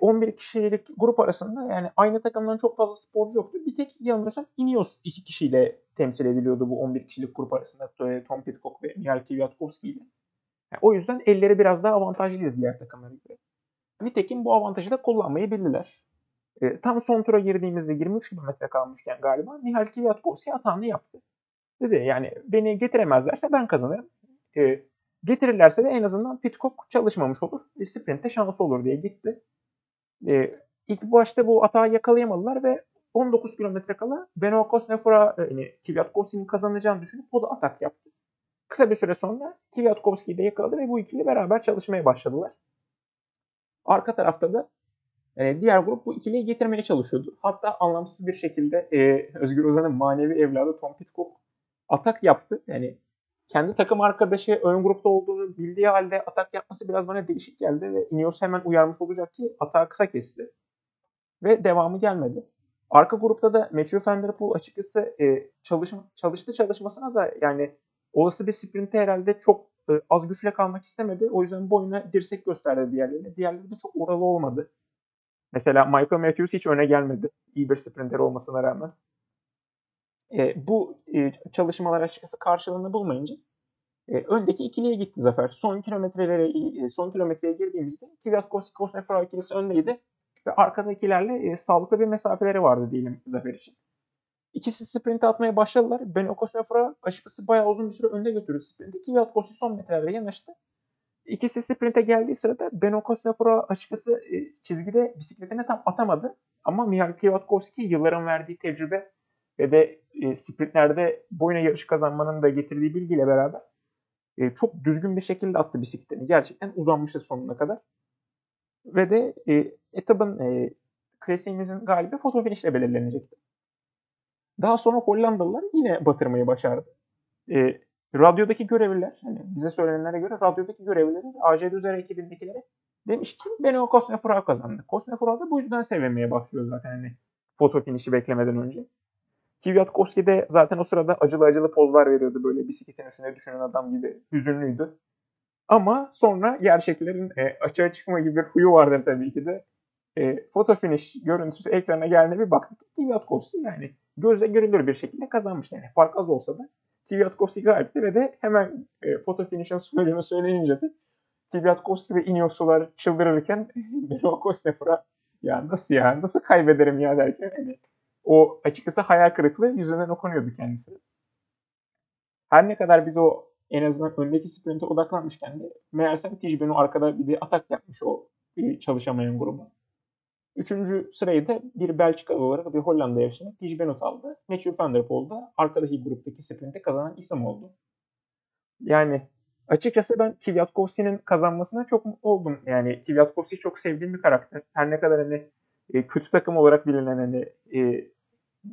[SPEAKER 3] 11 kişilik grup arasında yani aynı takımdan çok fazla sporcu yoktu. Bir tek yanılmıyorsam Ineos iki kişiyle temsil ediliyordu bu 11 kişilik grup arasında Tom Pitcock ve Mihail Kwiatkowski ile. Yani o yüzden elleri biraz daha avantajlıydı diğer takımlara göre. Nitekim bu avantajı da kullanmayı bildiler. E, tam son tura girdiğimizde 23 kilometre kalmışken galiba Mihail Kwiatkowski hatanı yaptı. Dedi yani beni getiremezlerse ben kazanırım. E, getirirlerse de en azından Pitcock çalışmamış olur. E, sprinte şansı olur diye gitti. E, ilk başta bu atağı yakalayamadılar ve 19 kilometre kala Benoît Cosnefroid'a yani Kwiatkowski'nin kazanacağını düşünüp o da atak yaptı. Kısa bir süre sonra Kwiatkowski'yi de yakaladı ve bu ikili beraber çalışmaya başladılar. Arka tarafta da yani diğer grup bu ikiliyi getirmeye çalışıyordu. Hatta anlamsız bir şekilde e, Özgür Ozan'ın manevi evladı Tom Pitcock atak yaptı. Yani kendi takım arkadaşı ön grupta olduğunu bildiği halde atak yapması biraz bana değişik geldi ve Ineos hemen uyarmış olacak ki atağı kısa kesti. Ve devamı gelmedi. Arka grupta da Matthew Van Der Poel açıkçası e, çalışma, çalıştı çalışmasına da yani olası bir sprinte herhalde çok e, az güçle kalmak istemedi. O yüzden boyuna dirsek gösterdi diğerlerine. Diğerleri de çok oralı olmadı. Mesela Michael Matthews hiç öne gelmedi. İyi bir sprinter olmasına rağmen. E, bu e, çalışmalar açıkçası karşılığını bulmayınca e, öndeki ikiliye gitti Zafer. Son kilometrelere e, son kilometreye girdiğimizde Kwiatkowski Kosnefroid ikilisi öndeydi ve arkadakilerle e, sağlıklı bir mesafeleri vardı diyelim Zafer için. İkisi sprint atmaya başladılar. Ben Okosnefra açıkçası bayağı uzun bir süre önde götürdü sprinti. Kwiatkowski son metrelere yanaştı. İkisi sprinte geldiği sırada Ben Okosnefra açıkçası e, çizgide bisikletine tam atamadı. Ama Mihail Kwiatkowski yılların verdiği tecrübe ve de e, sprintlerde boyuna yarış kazanmanın da getirdiği bilgiyle beraber e, çok düzgün bir şekilde attı bisikletini. Gerçekten uzanmıştı sonuna kadar. Ve de e, etabın e, klasiğimizin galibi foto finish ile belirlenecekti. Daha sonra Hollandalılar yine batırmayı başardı. E, radyodaki görevliler, hani bize söylenenlere göre radyodaki görevliler AJ Düzer ekibindekilere demiş ki Beno Kosnefura kazandı. Kosnefura da bu yüzden sevinmeye başlıyor zaten hani foto finişi beklemeden önce. Kvyatkowski de zaten o sırada acılı acılı pozlar veriyordu böyle bisikletin üstüne düşünen adam gibi hüzünlüydü. Ama sonra gerçeklerin e, açığa çıkma gibi bir huyu vardır tabii ki de. E, foto finish görüntüsü ekrana geldiğinde bir baktık. Kvyatkowski yani gözle görülür bir şekilde kazanmıştı. Yani fark az olsa da Kvyatkowski galipti ve de hemen e, foto finish'in söylediğini söyleyince de Kvyatkowski ve Ineos'lular çıldırırken Beno Kosnefura ya nasıl ya nasıl kaybederim ya derken hani o açıkçası hayal kırıklığı yüzünden okunuyordu kendisi. Her ne kadar biz o en azından öndeki sprinte odaklanmışken de meğersem Tijben'o arkada bir de atak yapmış o çalışamayan gruba. Üçüncü sırayı da bir Belçika olarak bir Hollanda yarışında Tijbenot aldı. Matthew Van Der Poel da arkadaki gruptaki sprinte kazanan isim oldu. Yani açıkçası ben Kvyatkovski'nin kazanmasına çok mutlu oldum. Yani Kvyatkovski çok sevdiğim bir karakter. Her ne kadar hani e, kötü takım olarak bilinen hani e,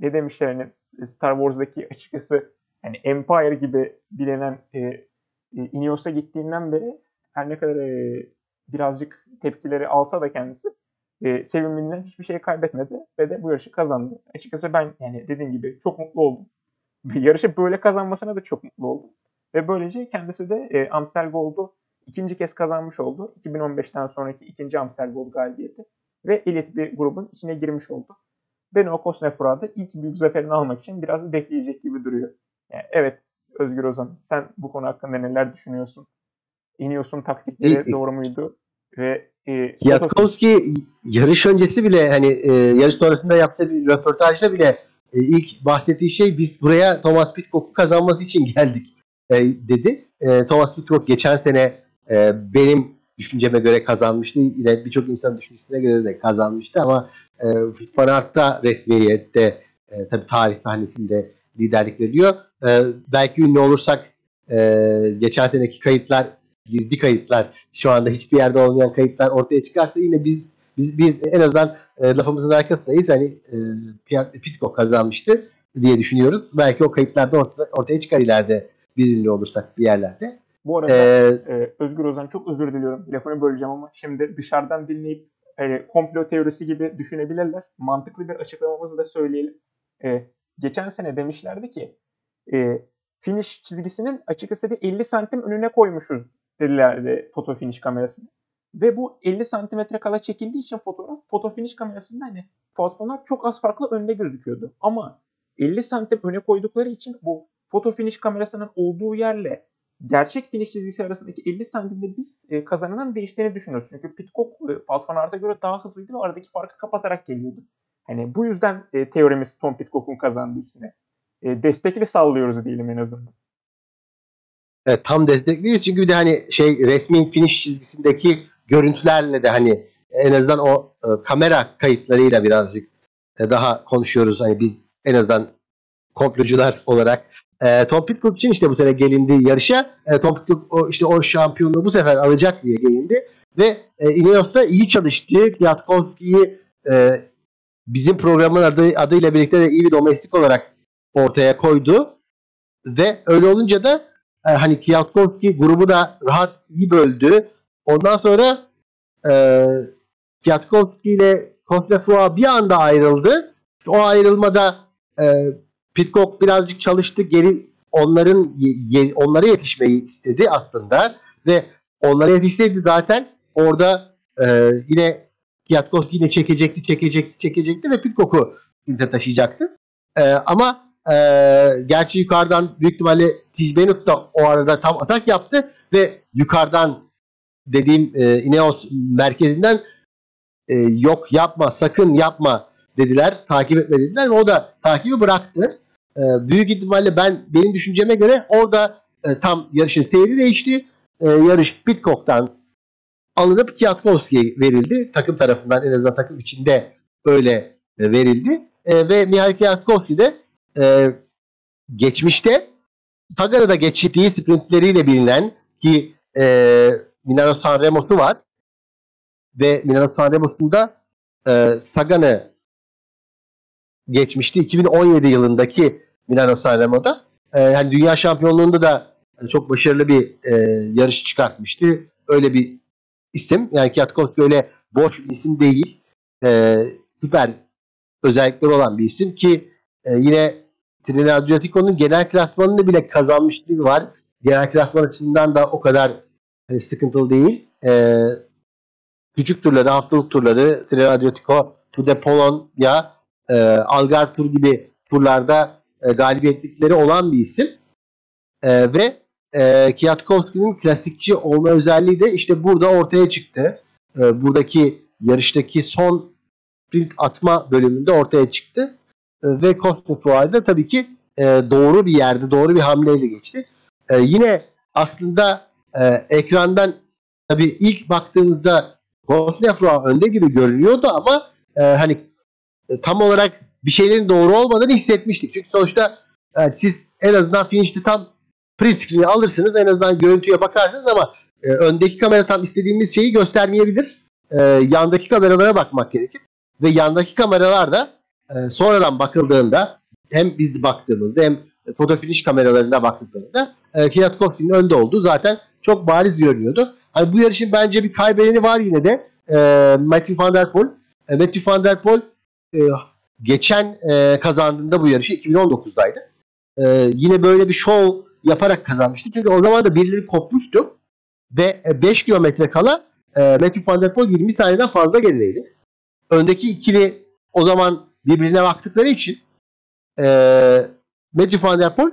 [SPEAKER 3] ne demişler hani Star Wars'daki açıkçası hani Empire gibi bilinen e, e, Ineos'a gittiğinden beri her ne kadar e, birazcık tepkileri alsa da kendisi e, seviminden hiçbir şey kaybetmedi ve de bu yarışı kazandı. Açıkçası ben yani dediğim gibi çok mutlu oldum. Yarışı böyle kazanmasına da çok mutlu oldum. Ve böylece kendisi de e, Amstel Gold'u ikinci kez kazanmış oldu. 2015'ten sonraki ikinci Amstel Gold galibiyeti. Ve elit bir grubun içine girmiş oldu. Beno Kosnefura da ilk büyük zaferini almak için biraz bekleyecek gibi duruyor. Yani evet Özgür Ozan sen bu konu hakkında neler düşünüyorsun? Ineos'un taktikleri doğru muydu? Ve
[SPEAKER 4] e, Kwiatkowski yarış öncesi bile hani e, yarış sonrasında yaptığı bir röportajda bile e, ilk bahsettiği şey biz buraya Thomas Pitcock'u kazanması için geldik e, dedi. E, Thomas Pitcock geçen sene e, benim düşünceme göre kazanmıştı. Yine birçok insan düşüncesine göre de kazanmıştı ama e, Van Aert'ta resmiyette e, tabii tarih sahnesinde liderlik veriyor. E, belki ünlü olursak e, geçen seneki kayıtlar gizli kayıtlar şu anda hiçbir yerde olmayan kayıtlar ortaya çıkarsa yine biz biz biz en azından e, lafımızın arkasındayız. Hani e, Pitcock kazanmıştı diye düşünüyoruz. Belki o kayıtlar da ortaya, ortaya çıkar ileride biz ünlü olursak bir yerlerde.
[SPEAKER 3] Bu arada ee, e, Özgür Ozan çok özür diliyorum. Lafını böleceğim ama şimdi dışarıdan dinleyip e, komplo teorisi gibi düşünebilirler. Mantıklı bir açıklamamızı da söyleyelim. E, geçen sene demişlerdi ki e, finish çizgisinin açıkçası bir 50 santim önüne koymuşuz dedilerdi foto finish kamerasını. Ve bu 50 santimetre kala çekildiği için fotoğraf foto finish kamerasında hani fotoğraflar çok az farklı önde gözüküyordu. Ama 50 santim öne koydukları için bu foto finish kamerasının olduğu yerle gerçek finish çizgisi arasındaki 50 santimde biz e, kazananın değiştiğini düşünüyoruz. Çünkü Pitcock e, Aert'a göre daha hızlıydı ve aradaki farkı kapatarak geliyordu. Hani bu yüzden e, teorimiz Tom Pitcock'un kazandığı içine. E, destekli sallıyoruz diyelim en azından.
[SPEAKER 4] Evet, tam destekliyiz çünkü bir de hani şey resmi finish çizgisindeki görüntülerle de hani en azından o e, kamera kayıtlarıyla birazcık e, daha konuşuyoruz. Hani biz en azından komplocular olarak e, Tom Pitcock için işte bu sene gelindi yarışa. E, Tom Pitcock o, işte o şampiyonluğu bu sefer alacak diye gelindi. Ve e, Ineos'ta iyi çalıştı. Kwiatkowski'yi e, bizim programın adı, adıyla birlikte de iyi bir domestik olarak ortaya koydu. Ve öyle olunca da e, hani Kwiatkowski grubu da rahat iyi böldü. Ondan sonra e, Kwiatkowski ile Kosnefroa bir anda ayrıldı. O ayrılmada e, Pitcock birazcık çalıştı. Geri onların onlara yetişmeyi istedi aslında ve onlara yetişseydi zaten orada e, yine Kwiatkowski yine çekecekti, çekecekti, çekecekti ve Pitcock'u taşıyacaktı. E, ama e, gerçi yukarıdan büyük ihtimalle Tijbenut da o arada tam atak yaptı ve yukarıdan dediğim e, Ineos merkezinden e, yok yapma sakın yapma dediler. Takip etme dediler ve o da takibi bıraktı. E, büyük ihtimalle ben benim düşünceme göre orada e, tam yarışın seyri değişti. E, yarış Pitcock'tan alınıp Kwiatkowski'ye verildi. Takım tarafından en azından takım içinde öyle e, verildi. E, ve Mihail Kwiatkowski de e, geçmişte Sagara'da geçtiği sprintleriyle bilinen ki e, Milano Sanremo'su var ve Milano Sanremo'sunda e, Sagan'ı geçmişti. 2017 yılındaki Milano Sanremo'da. E, yani dünya şampiyonluğunda da çok başarılı bir e, yarış çıkartmıştı. Öyle bir isim. Yani Kwiatkowski öyle boş bir isim değil. E, süper özellikleri olan bir isim ki e, yine Trinidad Adriatico'nun genel klasmanını bile kazanmışlığı var. Genel klasman açısından da o kadar e, sıkıntılı değil. E, küçük turları, haftalık turları, Trinidad Adriatico, Tour de Polonya, e, Algarve Tur gibi turlarda e, galibiyetlikleri olan bir isim. E, ve e, Kwiatkowski'nin klasikçi olma özelliği de işte burada ortaya çıktı. E, buradaki yarıştaki son sprint atma bölümünde ortaya çıktı. E, ve Cosnefroid'da tabii ki e, doğru bir yerde, doğru bir hamleyle geçti. E, yine aslında e, ekrandan tabii ilk baktığımızda Cosnefroid önde gibi görünüyordu ama e, hani tam olarak bir şeylerin doğru olmadığını hissetmiştik. Çünkü sonuçta yani siz en azından finish'te tam print screen'i alırsınız. En azından görüntüye bakarsınız ama e, öndeki kamera tam istediğimiz şeyi göstermeyebilir. E, yandaki kameralara bakmak gerekir. Ve yandaki kameralar da e, sonradan bakıldığında hem biz baktığımızda hem foto finish kameralarına baktıklarında e, Kwiatkowski'nin önde olduğu zaten çok bariz görünüyordu. Hani bu yarışın bence bir kaybedeni var yine de e, Matthew Van Der Poel. E, Matthew Van Der Poel e, geçen e, kazandığında bu yarışı 2019'daydı. E, yine böyle bir show yaparak kazanmıştı. Çünkü o zaman da birileri kopmuştu ve 5 kilometre kala e, Matthew Van Der Poel 20 saniyeden fazla gerideydi. Öndeki ikili o zaman birbirine baktıkları için e, Matthew Van Der Poel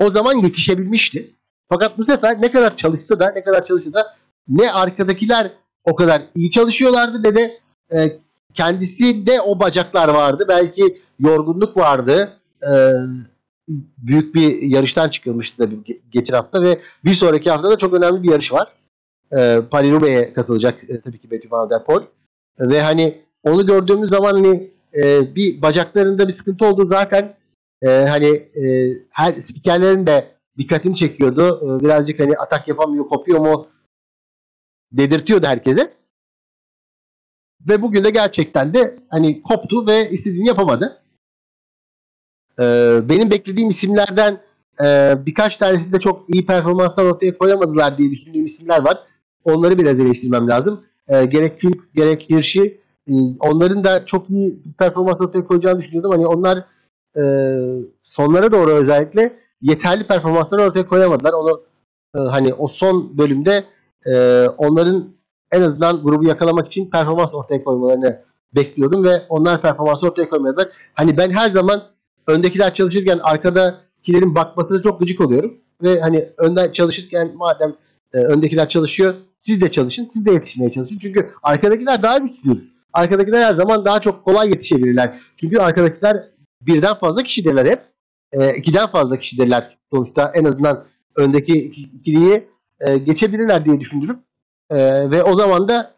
[SPEAKER 4] o zaman yetişebilmişti. Fakat bu sefer ne kadar çalışsa da ne kadar çalışsa da ne arkadakiler o kadar iyi çalışıyorlardı ne de e, kendisi de o bacaklar vardı. Belki yorgunluk vardı. E, büyük bir yarıştan çıkılmıştı da geçen hafta ve bir sonraki hafta da çok önemli bir yarış var. E, Paris-Roubaix'e katılacak e, tabii ki Matthew Van Der Poel. Ve hani onu gördüğümüz zaman hani e, bir bacaklarında bir sıkıntı olduğu zaten e, hani e, her spikerlerin de dikkatini çekiyordu. E, birazcık hani atak yapamıyor, kopuyor mu dedirtiyordu herkese. Ve bugün de gerçekten de hani koptu ve istediğini yapamadı. Ee, benim beklediğim isimlerden e, birkaç tanesi de çok iyi performanslar ortaya koyamadılar diye düşündüğüm isimler var. Onları biraz eleştirmem lazım. E, gerek Külk gerek Hirsch'i e, onların da çok iyi performans ortaya koyacağını düşünüyordum. Hani onlar e, sonlara doğru özellikle yeterli performansları ortaya koyamadılar. Onu e, hani o son bölümde e, onların en azından grubu yakalamak için performans ortaya koymalarını bekliyordum ve onlar performans ortaya koymadılar. Hani ben her zaman öndekiler çalışırken arkadakilerin bakmasına çok gıcık oluyorum. Ve hani önden çalışırken madem e, öndekiler çalışıyor siz de çalışın, siz de yetişmeye çalışın. Çünkü arkadakiler daha güçlüdür. Arkadakiler her zaman daha çok kolay yetişebilirler. Çünkü arkadakiler birden fazla kişidirler hep. E, ikiden fazla kişidirler sonuçta en azından öndeki ikiliyi e, geçebilirler diye düşündürüp e, ve o zaman da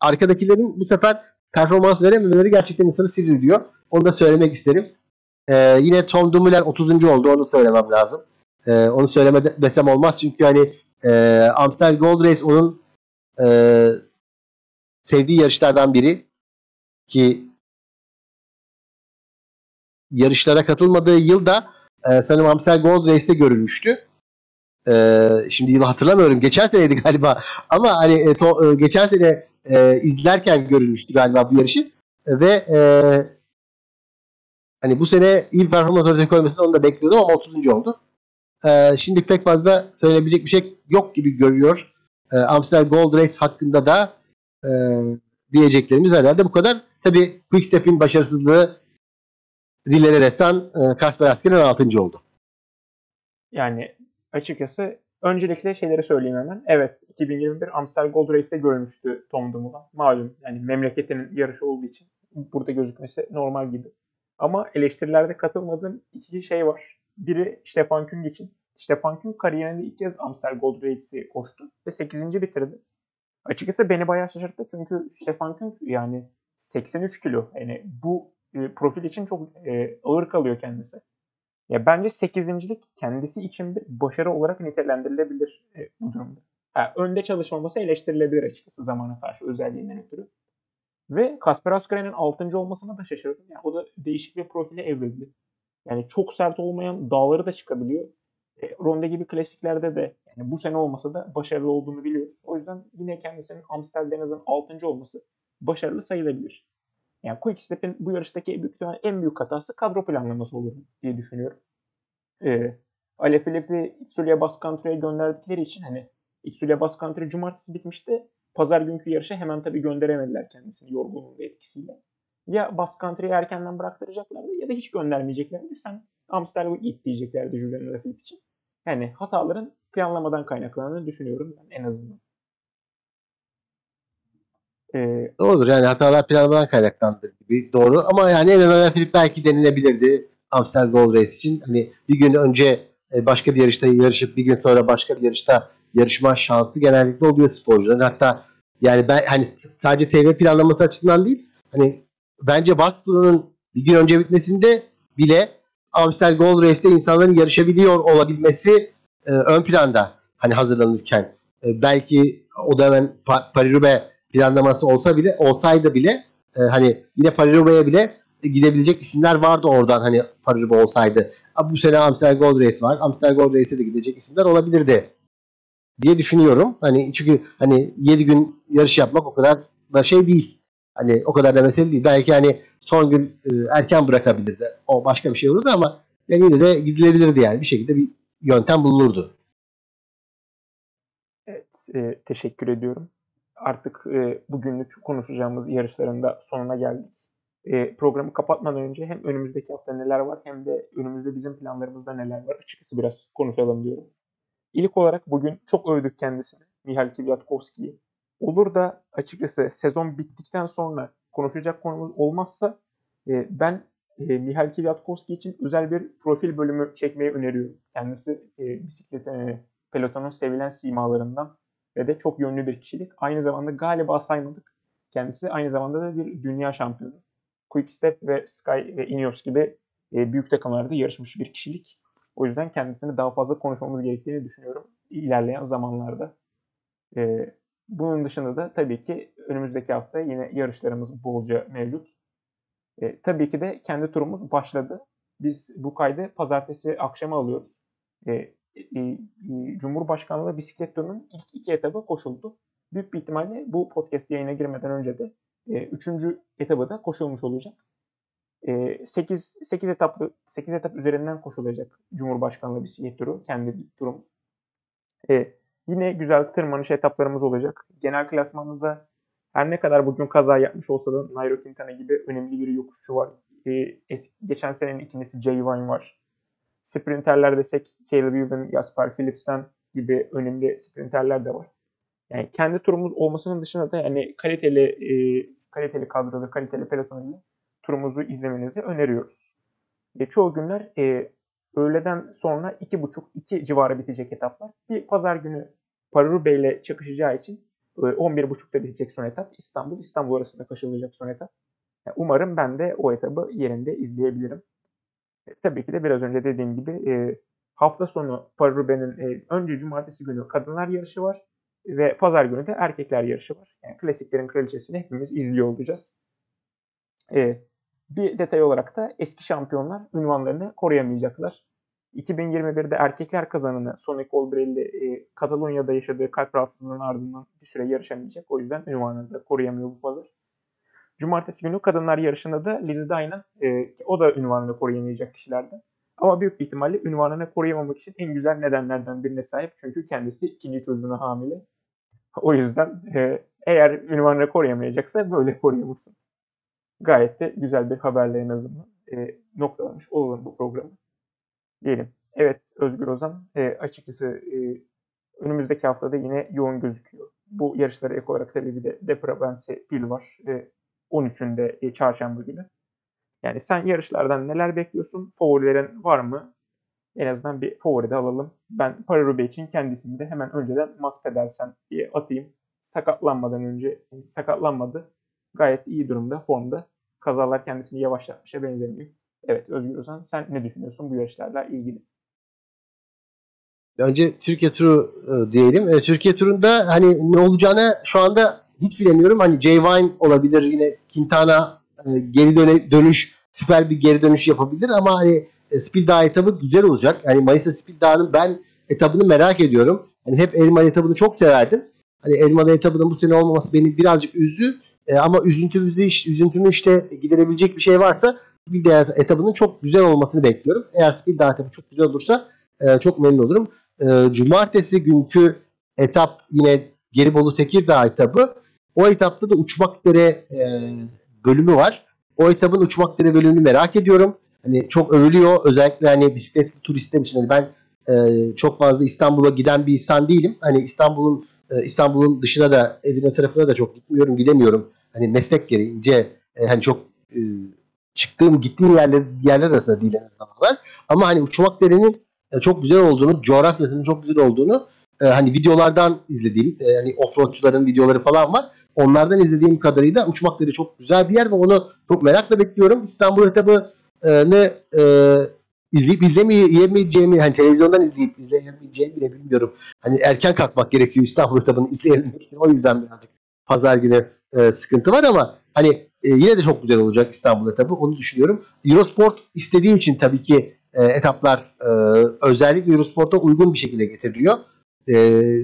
[SPEAKER 4] arkadakilerin bu sefer performans verememeleri gerçekten insanı sinirliyor. Onu da söylemek isterim. E, yine Tom Dumoulin 30. oldu. Onu söylemem lazım. E, onu söyleme desem olmaz. Çünkü hani e, Amstel Gold Race onun e, sevdiği yarışlardan biri ki yarışlara katılmadığı yılda e, sanırım Amstel Gold Race'te görülmüştü. E, şimdi yılı hatırlamıyorum. Geçen seneydi galiba. Ama hani e, to, e, geçen sene e, izlerken görülmüştü galiba bu yarışı. E, ve e, hani bu sene iyi bir performans ortaya koymasını onu da bekliyordum ama 30. oldu. E, şimdi pek fazla söyleyebilecek bir şey yok gibi görüyor. E, Amstel Gold Race hakkında da e, diyeceklerimiz herhalde bu kadar. Tabii Quickstep'in başarısızlığı Dillere destan e, Kasper Asker'in 6. oldu.
[SPEAKER 3] Yani açıkçası öncelikle şeyleri söyleyeyim hemen. Evet 2021 Amstel Gold Race'te görmüştü Tom Dumoulin. Malum yani memleketinin yarışı olduğu için burada gözükmesi normal gibi. Ama eleştirilerde katılmadığım iki şey var. Biri Stefan Küng için. Stefan Küng kariyerinde ilk kez Amstel Gold Race'i koştu ve 8. bitirdi. Açıkçası beni bayağı şaşırttı çünkü Stefan Küng yani 83 kilo. Yani bu e, profil için çok e, ağır kalıyor kendisi. Ya bence 8.lik kendisi için bir başarı olarak nitelendirilebilir e, bu durumda. Ha, önde çalışmaması eleştirilebilir açıkçası zamana karşı özelliğinden ötürü. Ve Kasper Askarel'in 6. olmasına da şaşırdım. Yani o da değişik bir profile evrildi. Yani çok sert olmayan dağları da çıkabiliyor. E, Ronde gibi klasiklerde de yani bu sene olmasa da başarılı olduğunu biliyoruz. O yüzden yine kendisinin Amstel'de en azından 6. olması başarılı sayılabilir. Yani Quickstep'in bu yarıştaki büyük en büyük hatası kadro planlaması olur diye düşünüyorum. Ee, Ale Filip'i Itzulia Bas Country'e gönderdikleri için hani Itzulia Bas Country cumartesi bitmişti. Pazar günkü yarışa hemen tabii gönderemediler kendisini yorgunluğun etkisiyle. Ya Bas Country'yi erkenden bıraktıracaklardı ya da hiç göndermeyeceklerdi. Sen Amstel'e git diyeceklerdi Julian Alaphilippe için. Yani hataların planlamadan kaynaklandığını düşünüyorum ben en azından.
[SPEAKER 4] Ee, Doğrudur yani hatalar planlamadan kaynaklandı gibi doğru ama yani en azından Filip belki denilebilirdi Amstel Gold Race için. Hani bir gün önce e, başka bir yarışta yarışıp bir gün sonra başka bir yarışta yarışma şansı genellikle oluyor sporcuların. Hatta yani ben hani sadece TV planlaması açısından değil hani bence Bastu'nun bir gün önce bitmesinde bile Amstel Gold Race'te insanların yarışabiliyor olabilmesi e, ön planda hani hazırlanırken e, belki o da hemen pa- Paris planlaması olsa bile olsaydı bile e, hani yine Paris bile gidebilecek isimler vardı oradan hani Paris olsaydı. Bu sene Amstel Gold Race var. Amstel Gold Race'e de gidecek isimler olabilirdi diye düşünüyorum. Hani çünkü hani 7 gün yarış yapmak o kadar da şey değil. Hani o kadar da mesele değil. Belki hani son gün e, erken bırakabilirdi. O başka bir şey olurdu ama yani yine de gidilebilirdi yani. Bir şekilde bir yöntem bulunurdu.
[SPEAKER 3] Evet, e, teşekkür ediyorum. Artık e, bugünlük konuşacağımız yarışların da sonuna geldik. E, programı kapatmadan önce hem önümüzdeki hafta neler var hem de önümüzde bizim planlarımızda neler var açıkçası biraz konuşalım diyorum. İlk olarak bugün çok övdük kendisini. Mihail Kwiatkowski'yi. Olur da açıkçası sezon bittikten sonra konuşacak konumuz olmazsa e, ben e, Mihail Kwiatkowski için özel bir profil bölümü çekmeyi öneriyorum. Kendisi e, bisiklet e, pelotonun sevilen simalarından ve de çok yönlü bir kişilik. Aynı zamanda galiba saymadık. Kendisi aynı zamanda da bir dünya şampiyonu. Quickstep ve Sky ve Ineos gibi e, büyük takımlarda yarışmış bir kişilik. O yüzden kendisini daha fazla konuşmamız gerektiğini düşünüyorum ilerleyen zamanlarda. E, bunun dışında da tabii ki önümüzdeki hafta yine yarışlarımız bolca mevcut. E, tabii ki de kendi turumuz başladı. Biz bu kaydı pazartesi akşamı alıyoruz. E, Cumhurbaşkanlığı bisiklet turunun ilk iki etabı koşuldu. Büyük bir ihtimalle bu podcast yayına girmeden önce de e, üçüncü etabı da koşulmuş olacak. E, 8, 8 etaplı 8 etap üzerinden koşulacak Cumhurbaşkanlığı bisiklet turu kendi turum. E, yine güzel tırmanış etaplarımız olacak. Genel klasmanda da her ne kadar bugün kaza yapmış olsa da Nairo Quintana gibi önemli bir yokuşçu var. E, eski, geçen senenin ikincisi Jay Vine var. Sprinterler desek Caleb Ewan, Jasper Philipsen gibi önemli sprinterler de var. Yani kendi turumuz olmasının dışında da yani kaliteli e, kaliteli kadroda, kaliteli pelotonuyla turumuzu izlemenizi öneriyoruz. E, çoğu günler e, öğleden sonra 2.30-2 civarı bitecek etaplar. Bir pazar günü Paruru Bey ile çakışacağı için 11.30'da e, bitecek son etap. İstanbul, İstanbul arasında kaçırılacak son etap. Yani umarım ben de o etabı yerinde izleyebilirim. E, tabii ki de biraz önce dediğim gibi e, hafta sonu Paris-Roubaix'in e, önce cumartesi günü kadınlar yarışı var ve pazar günü de erkekler yarışı var. Yani klasiklerin kraliçesini hepimiz izliyor olacağız. E, bir detay olarak da eski şampiyonlar ünvanlarını koruyamayacaklar. 2021'de erkekler kazananı Sonic Colbrelli e, Katalonya'da yaşadığı kalp rahatsızlığının ardından bir süre yarışamayacak. O yüzden ünvanını da koruyamıyor bu pazar. Cumartesi günü kadınlar yarışında da Lizzie Dynan e, o da ünvanını koruyamayacak kişilerden. Ama büyük bir ihtimalle ünvanını koruyamamak için en güzel nedenlerden birine sahip. Çünkü kendisi ikinci çocuğuna hamile. O yüzden e, eğer ünvanını koruyamayacaksa böyle koruyamasın. Gayet de güzel bir haberle en azından e, noktalamış olalım bu programı. Diyelim. Evet Özgür Ozan e, açıkçası e, önümüzdeki haftada yine yoğun gözüküyor. Bu yarışlara ek olarak tabii bir de Depravense Pil var. E, 13'ünde e, çarşamba günü. Yani sen yarışlardan neler bekliyorsun? Favorilerin var mı? En azından bir favori de alalım. Ben Paris için kendi ismimi de hemen önceden Mas Pedersen diye atayım. Sakatlanmadan önce sakatlanmadı. Gayet iyi durumda, formda. Kazalar kendisini yavaşlatmışa benzemiyor. Evet Özgür Ozan sen ne düşünüyorsun bu yarışlarla ilgili?
[SPEAKER 4] Önce Türkiye turu e, diyelim. E, Türkiye turunda hani ne olacağını şu anda hiç bilemiyorum. Hani Jay Vine olabilir yine Quintana e, geri döne, dönüş süper bir geri dönüş yapabilir ama hani e, Speed Dağ etabı güzel olacak. Yani Manisa Speed Dağ'ın ben etabını merak ediyorum. Hani hep Elmalı etabını çok severdim. Hani Elmalı etabının bu sene olmaması beni birazcık üzdü. E, ama üzüntümüzü, üzüntümü işte giderebilecek bir şey varsa Speed Dağ etabının çok güzel olmasını bekliyorum. Eğer Speed Dağ etabı çok güzel olursa çok memnun olurum. E, cumartesi günkü etap yine Gelibolu Tekirdağ etabı. O etapta da Uçmakdere e, bölümü var. O etapın Uçmakdere bölümünü merak ediyorum. Hani çok övülüyor. Özellikle hani bisiklet turistim için. Hani ben e, çok fazla İstanbul'a giden bir insan değilim. Hani İstanbul'un e, İstanbul'un dışına da Edirne tarafına da çok gitmiyorum, gidemiyorum. Hani meslek gereğince e, hani çok e, çıktığım, gittiğim yerler yerler arasında değil en zamanlar. Ama hani Uçmakdere'nin e, çok güzel olduğunu, coğrafyasının çok güzel olduğunu e, hani videolardan izlediğim, e, hani offroadçuların videoları falan var. Onlardan izlediğim kadarıyla Uçmakdere çok güzel bir yer ve onu çok merakla bekliyorum. İstanbul etabını e, izleyip izlemeyeceğimi, hani televizyondan izleyip izleyemeyeceğimi bile bilmiyorum. Hani erken kalkmak gerekiyor İstanbul etabını izleyebilmek için. O yüzden birazcık pazar günü e, sıkıntı var ama hani e, yine de çok güzel olacak İstanbul etabı. Onu düşünüyorum. Eurosport istediği için tabii ki e, etaplar e, özellikle Eurosport'a uygun bir şekilde getiriliyor. E,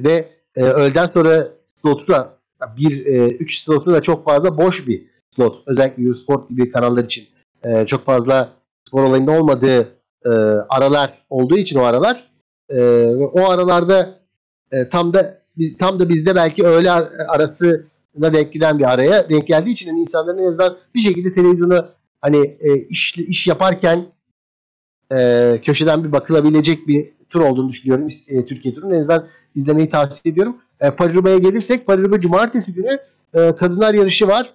[SPEAKER 4] ve e, öğleden sonra slotu da bir e, üç slotu da çok fazla boş bir slot. Özellikle Eurosport gibi kanallar için e, çok fazla spor olayında olmadığı e, aralar olduğu için o aralar e, o aralarda e, tam da tam da bizde belki öğle arası da denk gelen bir araya denk geldiği için hani insanların en azından bir şekilde televizyona hani e, iş, iş yaparken e, köşeden bir bakılabilecek bir tur olduğunu düşünüyorum e, Türkiye turunun. En azından izlemeyi tavsiye ediyorum. E, Pariruba'ya gelirsek Pariruba cumartesi günü e, kadınlar yarışı var.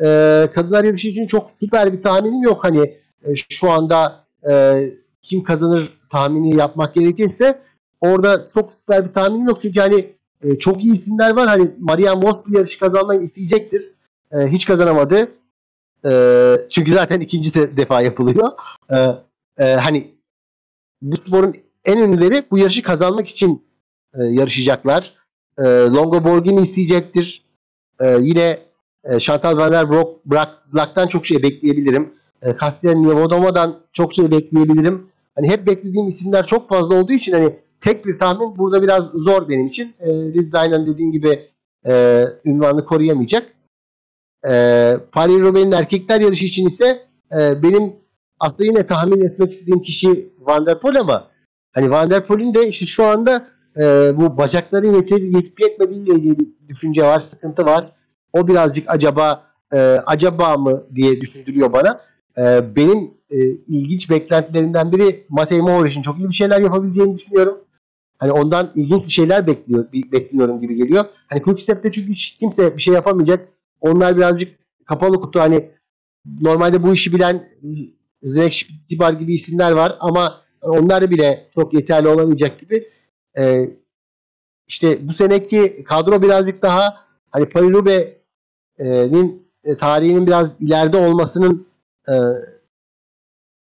[SPEAKER 4] E, kadınlar yarışı için çok süper bir tahminim yok. Hani e, şu anda e, kim kazanır tahmini yapmak gerekirse orada çok süper bir tahminim yok. Çünkü hani e, çok iyi isimler var. Hani Marian Vos bir yarış kazanmayı isteyecektir. E, hiç kazanamadı. E, çünkü zaten ikinci de, defa yapılıyor. E, e, hani bu sporun en ünlüleri bu yarışı kazanmak için e, yarışacaklar. E, Longo Borghini isteyecektir. E, yine e, Chantal Van der Broek, çok şey bekleyebilirim. E, Castellan Nievodoma'dan çok şey bekleyebilirim. Hani hep beklediğim isimler çok fazla olduğu için hani tek bir tahmin burada biraz zor benim için. E, Liz Dynan dediğin gibi e, ünvanını koruyamayacak. E, Paris Roubaix'in erkekler yarışı için ise e, benim aslında yine tahmin etmek istediğim kişi Van der Poel ama hani Van der Poel'in de işte şu anda e, bu bacakların yeter, yetip yetmediğiyle ilgili düşünce var, sıkıntı var. O birazcık acaba e, acaba mı diye düşündürüyor bana. E, benim e, ilginç beklentilerimden biri Matej Mohoric'in çok iyi bir şeyler yapabileceğini düşünüyorum. Hani ondan ilginç bir şeyler bekliyor, bekliyorum gibi geliyor. Hani Quick çünkü hiç kimse bir şey yapamayacak. Onlar birazcık kapalı kutu hani normalde bu işi bilen Zek Tibar gibi isimler var ama onlar bile çok yeterli olamayacak gibi. Ee, işte bu seneki kadro birazcık daha hani Paris-Roubaix'in e, tarihinin biraz ileride olmasının e,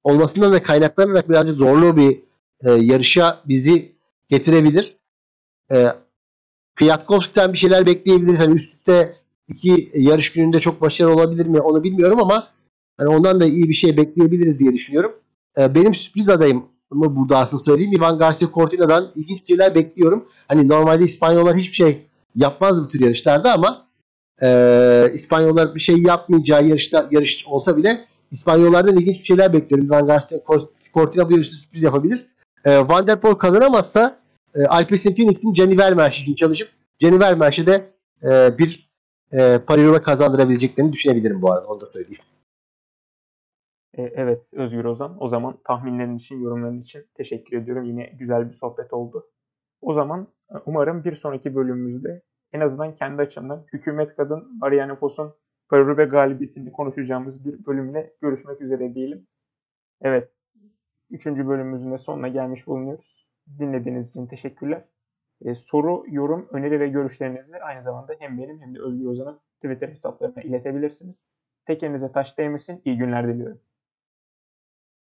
[SPEAKER 4] olmasından da kaynaklanarak birazcık zorlu bir e, yarışa bizi getirebilir. E, Kwiatkowski'den bir şeyler bekleyebiliriz. Hani üst üste iki yarış gününde çok başarılı olabilir mi onu bilmiyorum ama hani ondan da iyi bir şey bekleyebiliriz diye düşünüyorum. E, benim sürpriz adayım mı burada aslında söyleyeyim. Ivan Garcia Cortina'dan ilginç şeyler bekliyorum. Hani normalde İspanyollar hiçbir şey yapmaz bu tür yarışlarda ama e, İspanyollar bir şey yapmayacağı yarışta yarış olsa bile İspanyollardan ilginç bir şeyler bekliyorum. Ivan Garcia Cortina bu yarışta sürpriz yapabilir. E, Van der Poel kazanamazsa e, Alpecin Phoenix'in Jenny Vermeersch için çalışıp Jenny Vermeersch'e de e, bir e, Paris kazandırabileceklerini düşünebilirim bu arada. Onu da söyleyeyim.
[SPEAKER 3] E, evet Özgür Ozan. O zaman tahminlerin için, yorumların için teşekkür ediyorum. Yine güzel bir sohbet oldu. O zaman e, umarım bir sonraki bölümümüzde en azından kendi açımdan hükümet kadın Marianne Foss'un Parurube galibiyetini konuşacağımız bir bölümle görüşmek üzere diyelim. Evet, üçüncü bölümümüzün de sonuna gelmiş bulunuyoruz. Dinlediğiniz için teşekkürler. Ee, soru, yorum, öneri ve görüşlerinizi aynı zamanda hem benim hem de Özgür Ozan'ın Twitter hesaplarına iletebilirsiniz. Tekerinize taş değmesin. İyi günler diliyorum.